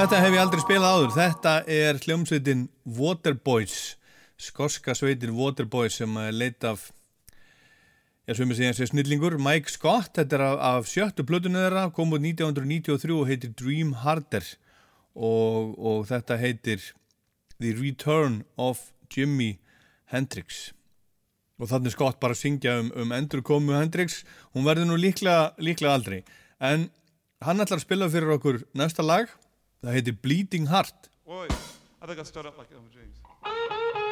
Þetta hef ég aldrei spilað áður. Þetta er hljómsveitin Waterboys, skoska sveitin Waterboys sem er leitt af, ég segja sér snillingur, Mike Scott. Þetta er af, af sjöttu plötunni þeirra, kom út 1993 og heitir Dream Harder og, og þetta heitir The Return of Jimi Hendrix. Og þannig Scott bara syngja um, um endurkomu Hendrix. Hún verður nú líklega, líklega aldrei. En hann ætlar að spila fyrir okkur næsta lag. Það heitir Bleeding Heart. Wait, I think I start up like Elmer James.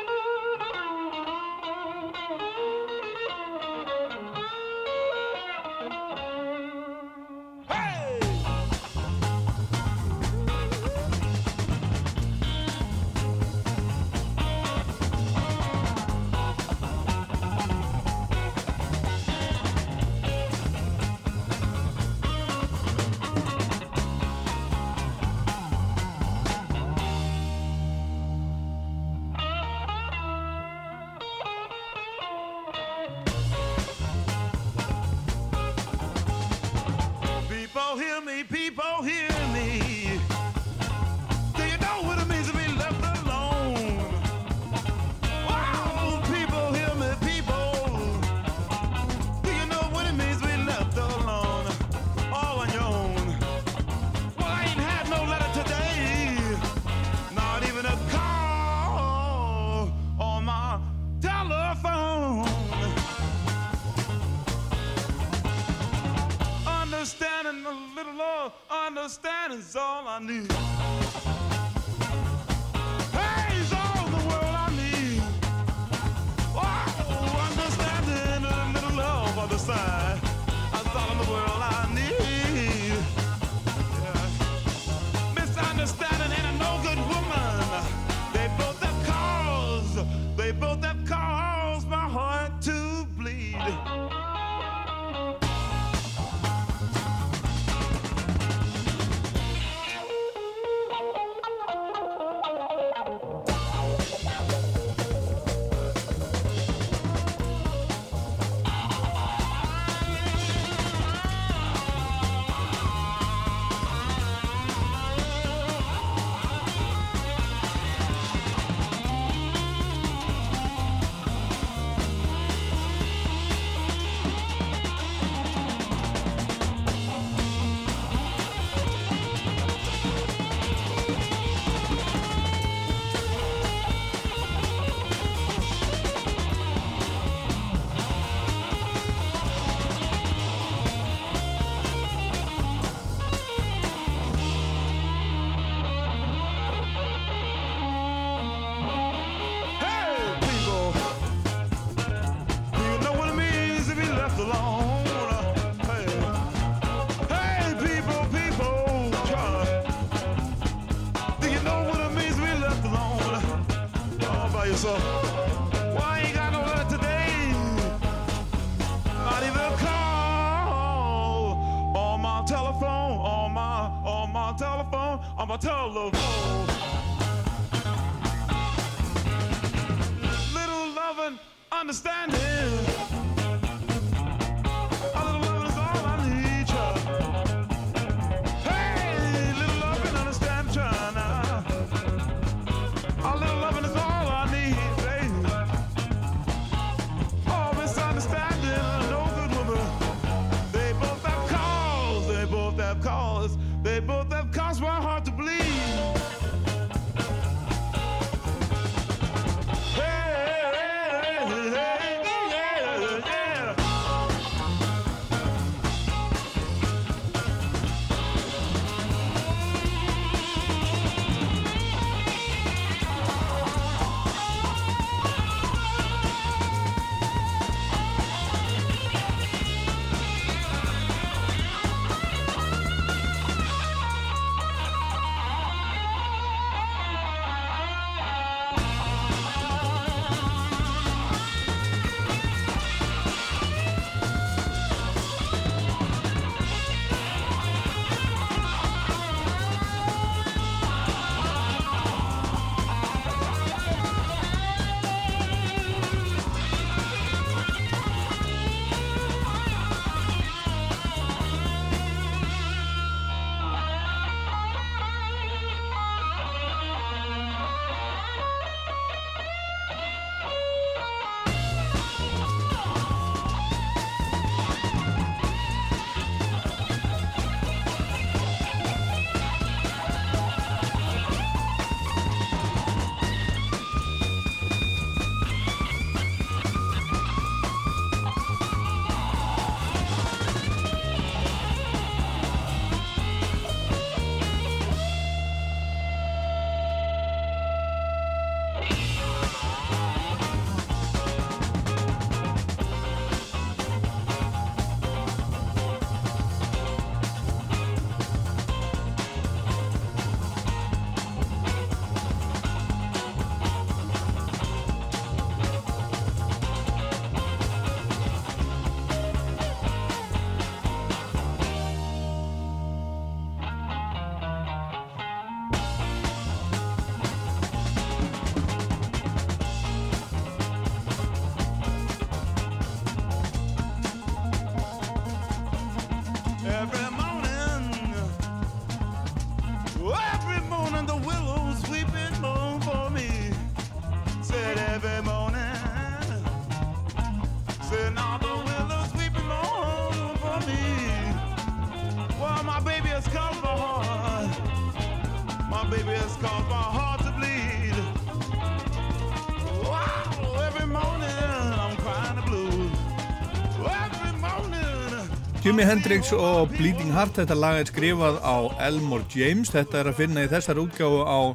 Jimi Hendrix og Bleeding Heart, þetta lag er skrifað á Elmore James, þetta er að finna í þessar útgáfu á,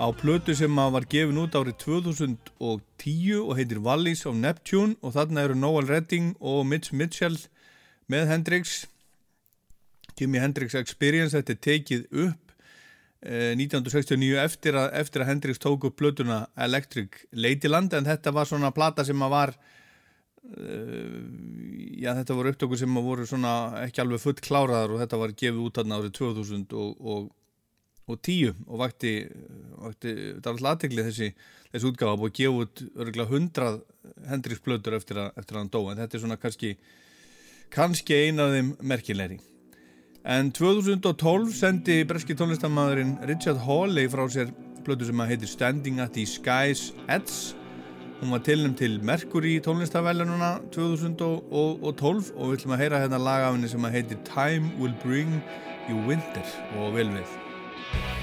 á plötu sem var gefin út árið 2010 og heitir Valleys of Neptune. Og þarna eru Noel Redding og Mitch Mitchell með Hendrix. Jimi Hendrix Experience, þetta er tekið upp eh, 1969 eftir að, eftir að Hendrix tók upp plötuna Electric Ladyland. En þetta var svona plata sem var já þetta voru upptökur sem voru svona ekki alveg full kláraðar og þetta var gefið út þarna árið 2000 og, og, og 10 og vakti, vakti það var alltaf aðteglið þessi, þessi útgáfa og gefið út örgulega 100 Hendrix plötur eftir eftir að hann dó en þetta er svona kannski kannski eina af þeim merkilegri. En 2012 sendi breski tónlistamæðurinn Richard Hawley frá sér plötu sem að heitir Standing at the Sky's Edge Hún var tilnum til Mercury tónlistavælununa 2012 og við ætlum að heyra hérna lag af henni sem heitir Time Will Bring You Winter og vel við.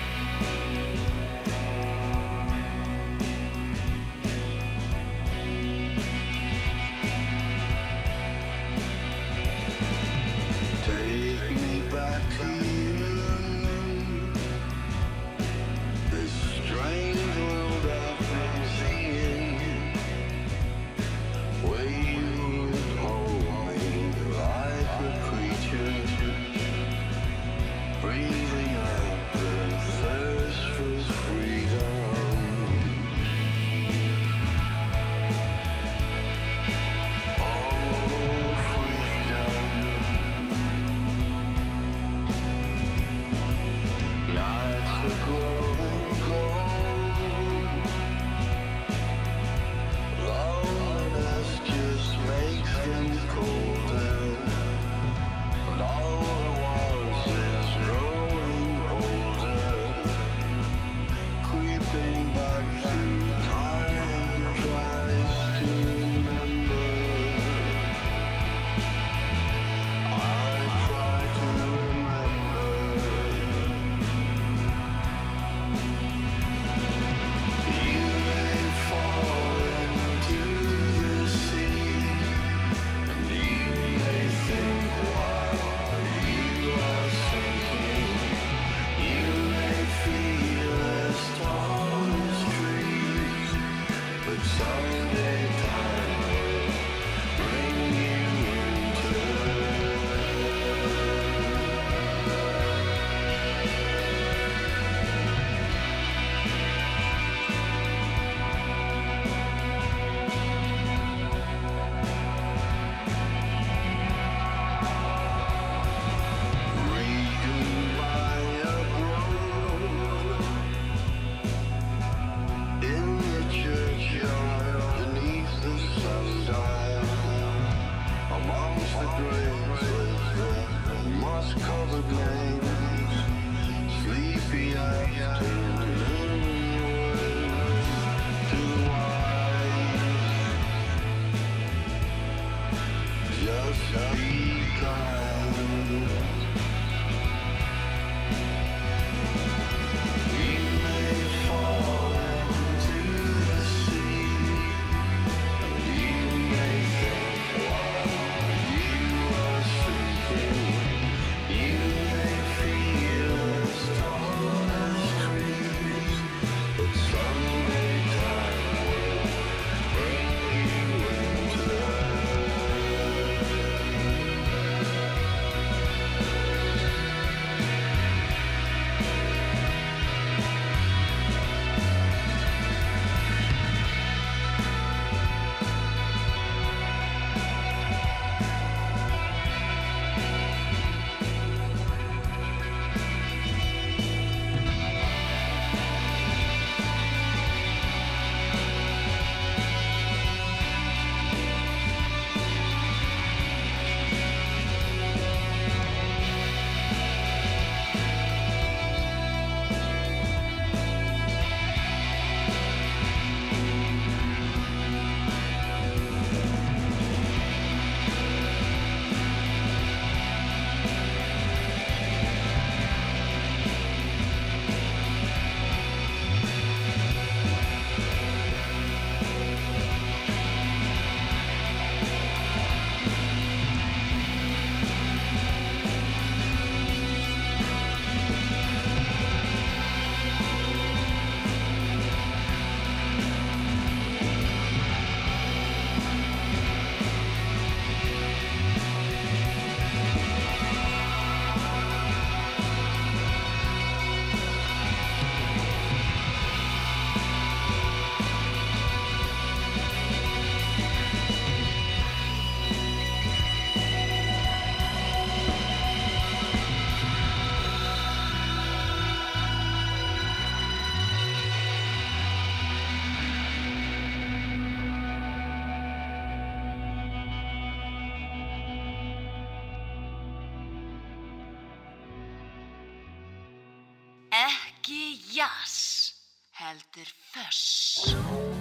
Heldur föss. Out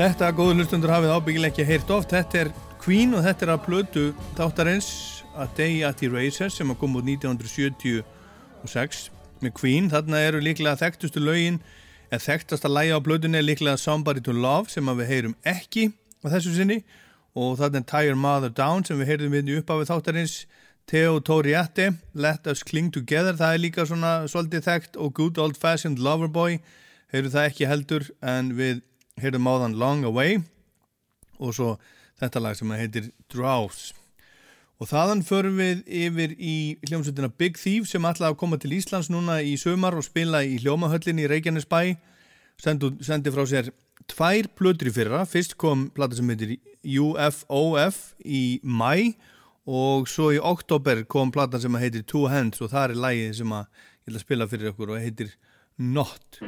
Þetta góðu hlustundur hafið ábyggilega ekki heyrt oft. Þetta er Queen og þetta er að plötu þáttarins A Day at the Races sem að koma út 1976 með Queen. Þarna eru líklega þekktustu lögin en þekktasta lægi á plötunni er líklega Somebody to Love sem við heyrum ekki á þessu sinni og þarna er Your Mother Down sem við heyrðum við upp af þáttarins Theo Toriette, Let Us Cling Together það er líka svona svolítið þekkt og Good Old Fashioned Loverboy heyrðu það ekki heldur en við heyrðum á þann Long Away og svo þetta lag sem heitir Drowse og þaðan förum við yfir í hljómsveitina Big Thief sem ætlaði að koma til Íslands núna í sömar og spila í hljómahöllinni í Reykjanesbæ. Sendi, sendi frá sér tvær plötur í fyrra. Fyrst kom plata sem heitir UFOF í mæ og svo í oktober kom plata sem heitir Two Hands og það er lægið sem að ég ætla að spila fyrir okkur og heitir Not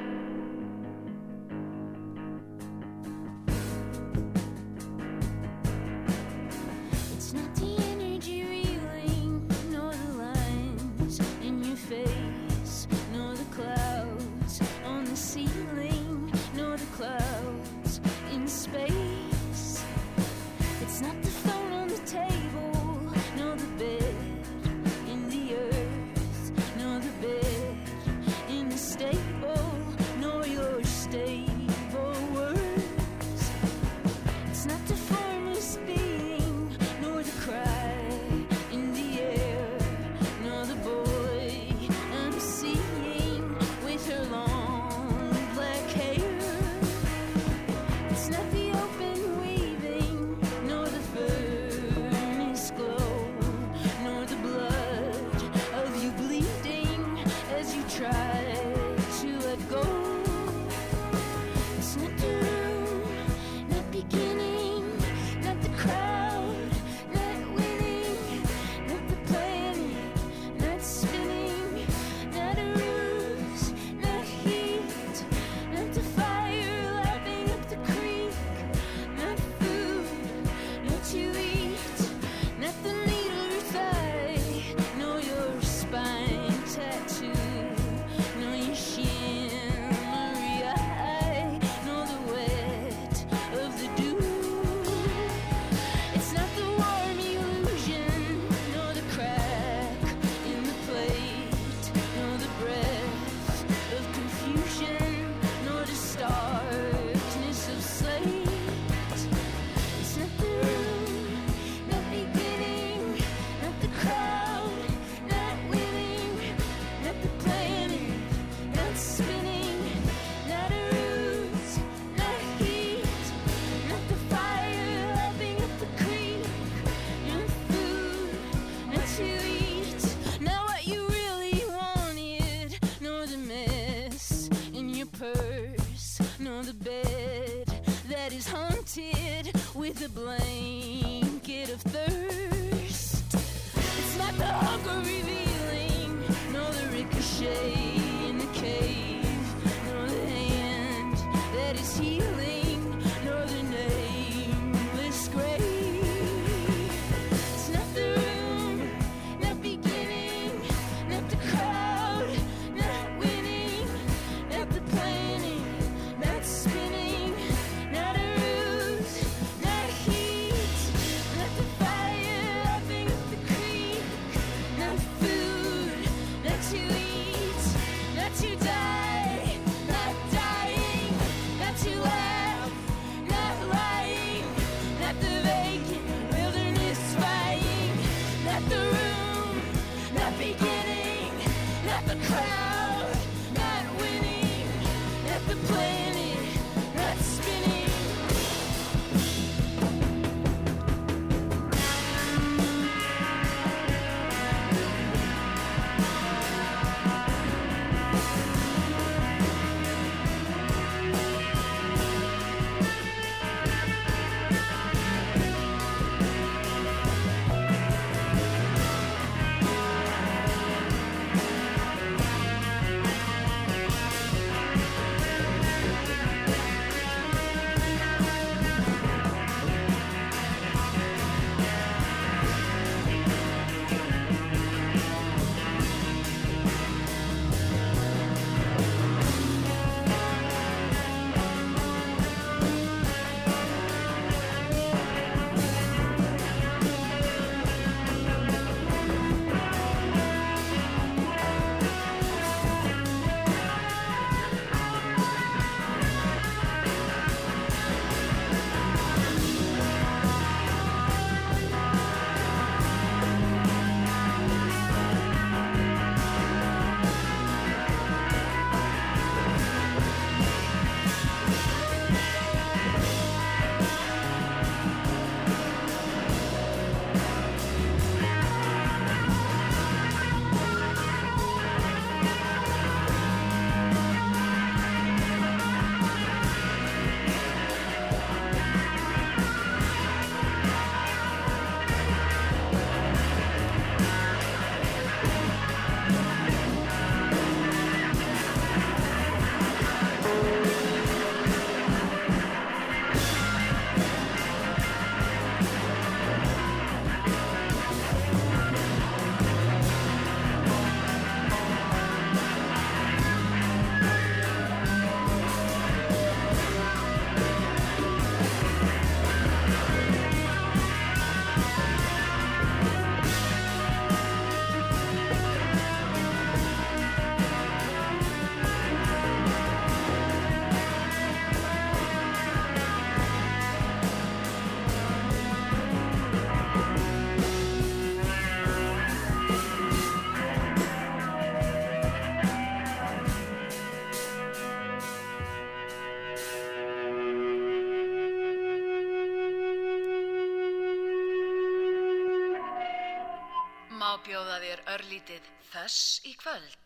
Kastljós í kvöld.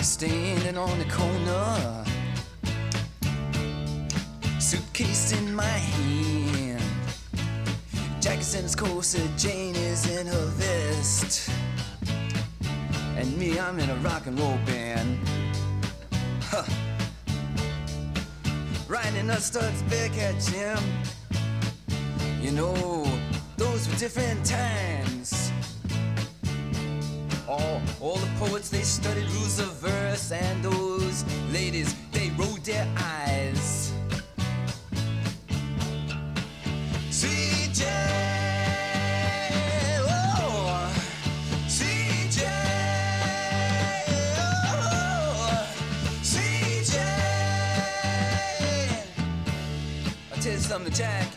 Standing on the corner rock and roll band. Huh. Riding the Studs big head. Jim. You know, those were different times. All, all the poets, they studied rules of verse, and those ladies, they rolled their eyes. Yeah.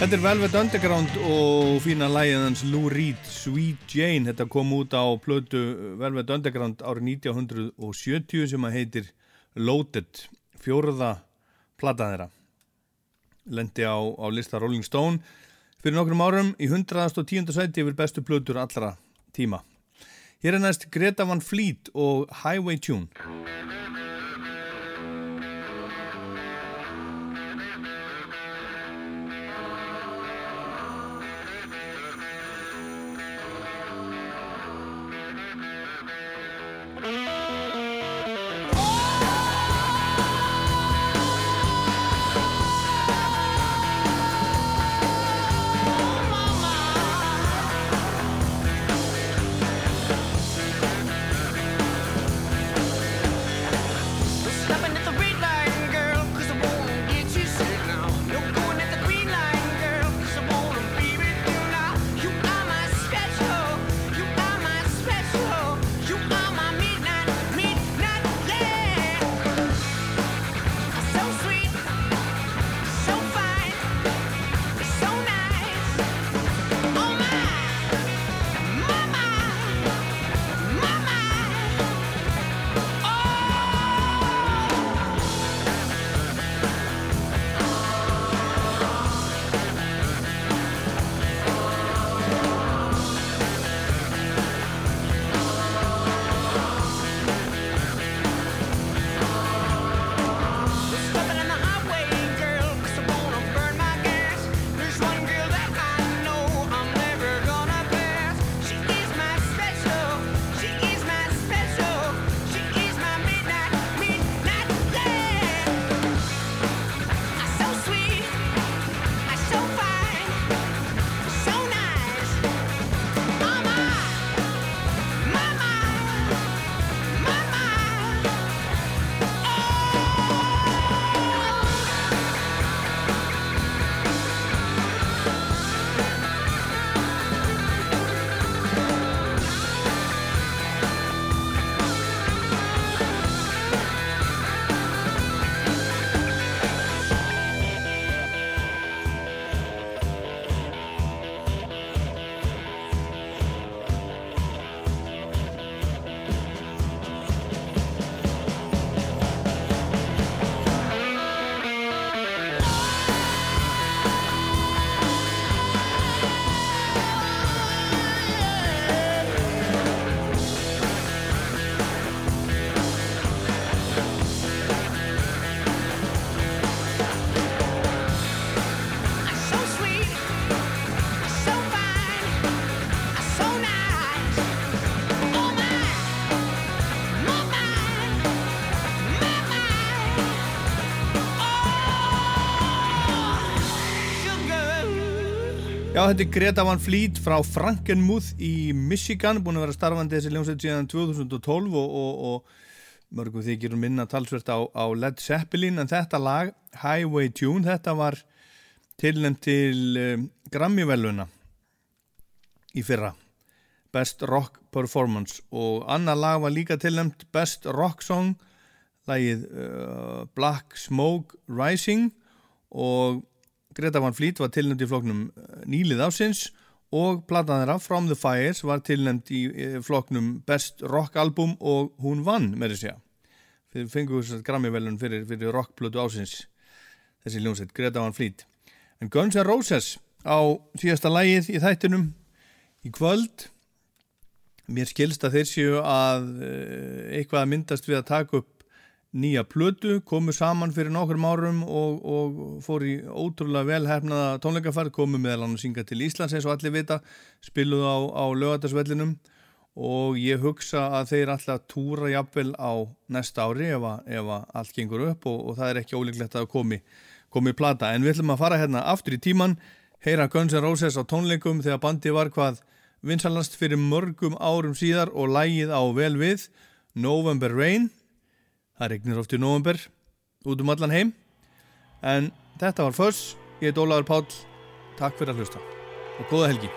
Þetta er Velvet Underground og fína lægið hans Lou Reed, Sweet Jane. Þetta kom út á plötu Velvet Underground árið 1970 sem að heitir Loaded, fjórða platta þeirra. Lendi á, á lista Rolling Stone fyrir nokkrum árum í 110. sæti yfir bestu plötur allra tíma. Hér er næst Greta Van Fleet og Highway Tune. Já, þetta er Greta Van Fleet frá Frankenmuth í Michigan, búin að vera starfandi þessi ljónsveit síðan 2012 og, og, og mörgum þykir um minna talsvert á, á Led Zeppelin, en þetta lag, Highway Tune, þetta var tilnæmt til um, Grammy-veluna í fyrra, Best Rock Performance. Og annar lag var líka tilnæmt Best Rock Song, lagið uh, Black Smoke Rising. Og Greta Van Fleet var tilnæmt í floknum eh, nýlið ásins og platan þeirra From the Fires var tilnæmt í eh, floknum Best Rock Album og hún vann með þessi fyrir fengur Grammy-velun fyrir, fyrir rockplötu ásins þessi ljónsett, Greta Van Fleet. En Guns N' Roses á síðasta lægið í þættinum í kvöld. Mér skilst að þeir séu að eh, eitthvað að myndast við að taka upp nýja plötu, komu saman fyrir nokkur árum og, og fór í ótrúlega velhefnaða tónleikaferð, komu meðal hann að synga til Íslands eins og allir vita, spiluðu á, á lögatarsvellinum og ég hugsa að þeir alltaf túra jafnvel á næsta ári ef, að, ef að allt gengur upp og, og það er ekki ólíklegt að komi, komi plata. En við ætlum að fara hérna aftur í tíman, heyra Guns N' Roses á tónleikum þegar bandi var hvað vinsalast fyrir mörgum árum síðar og lægið á vel við November Rain Það regnir oft í november út um allan heim. En þetta var Föss, ég heit Ólaður Páll. Takk fyrir að hlusta. Og góða helgi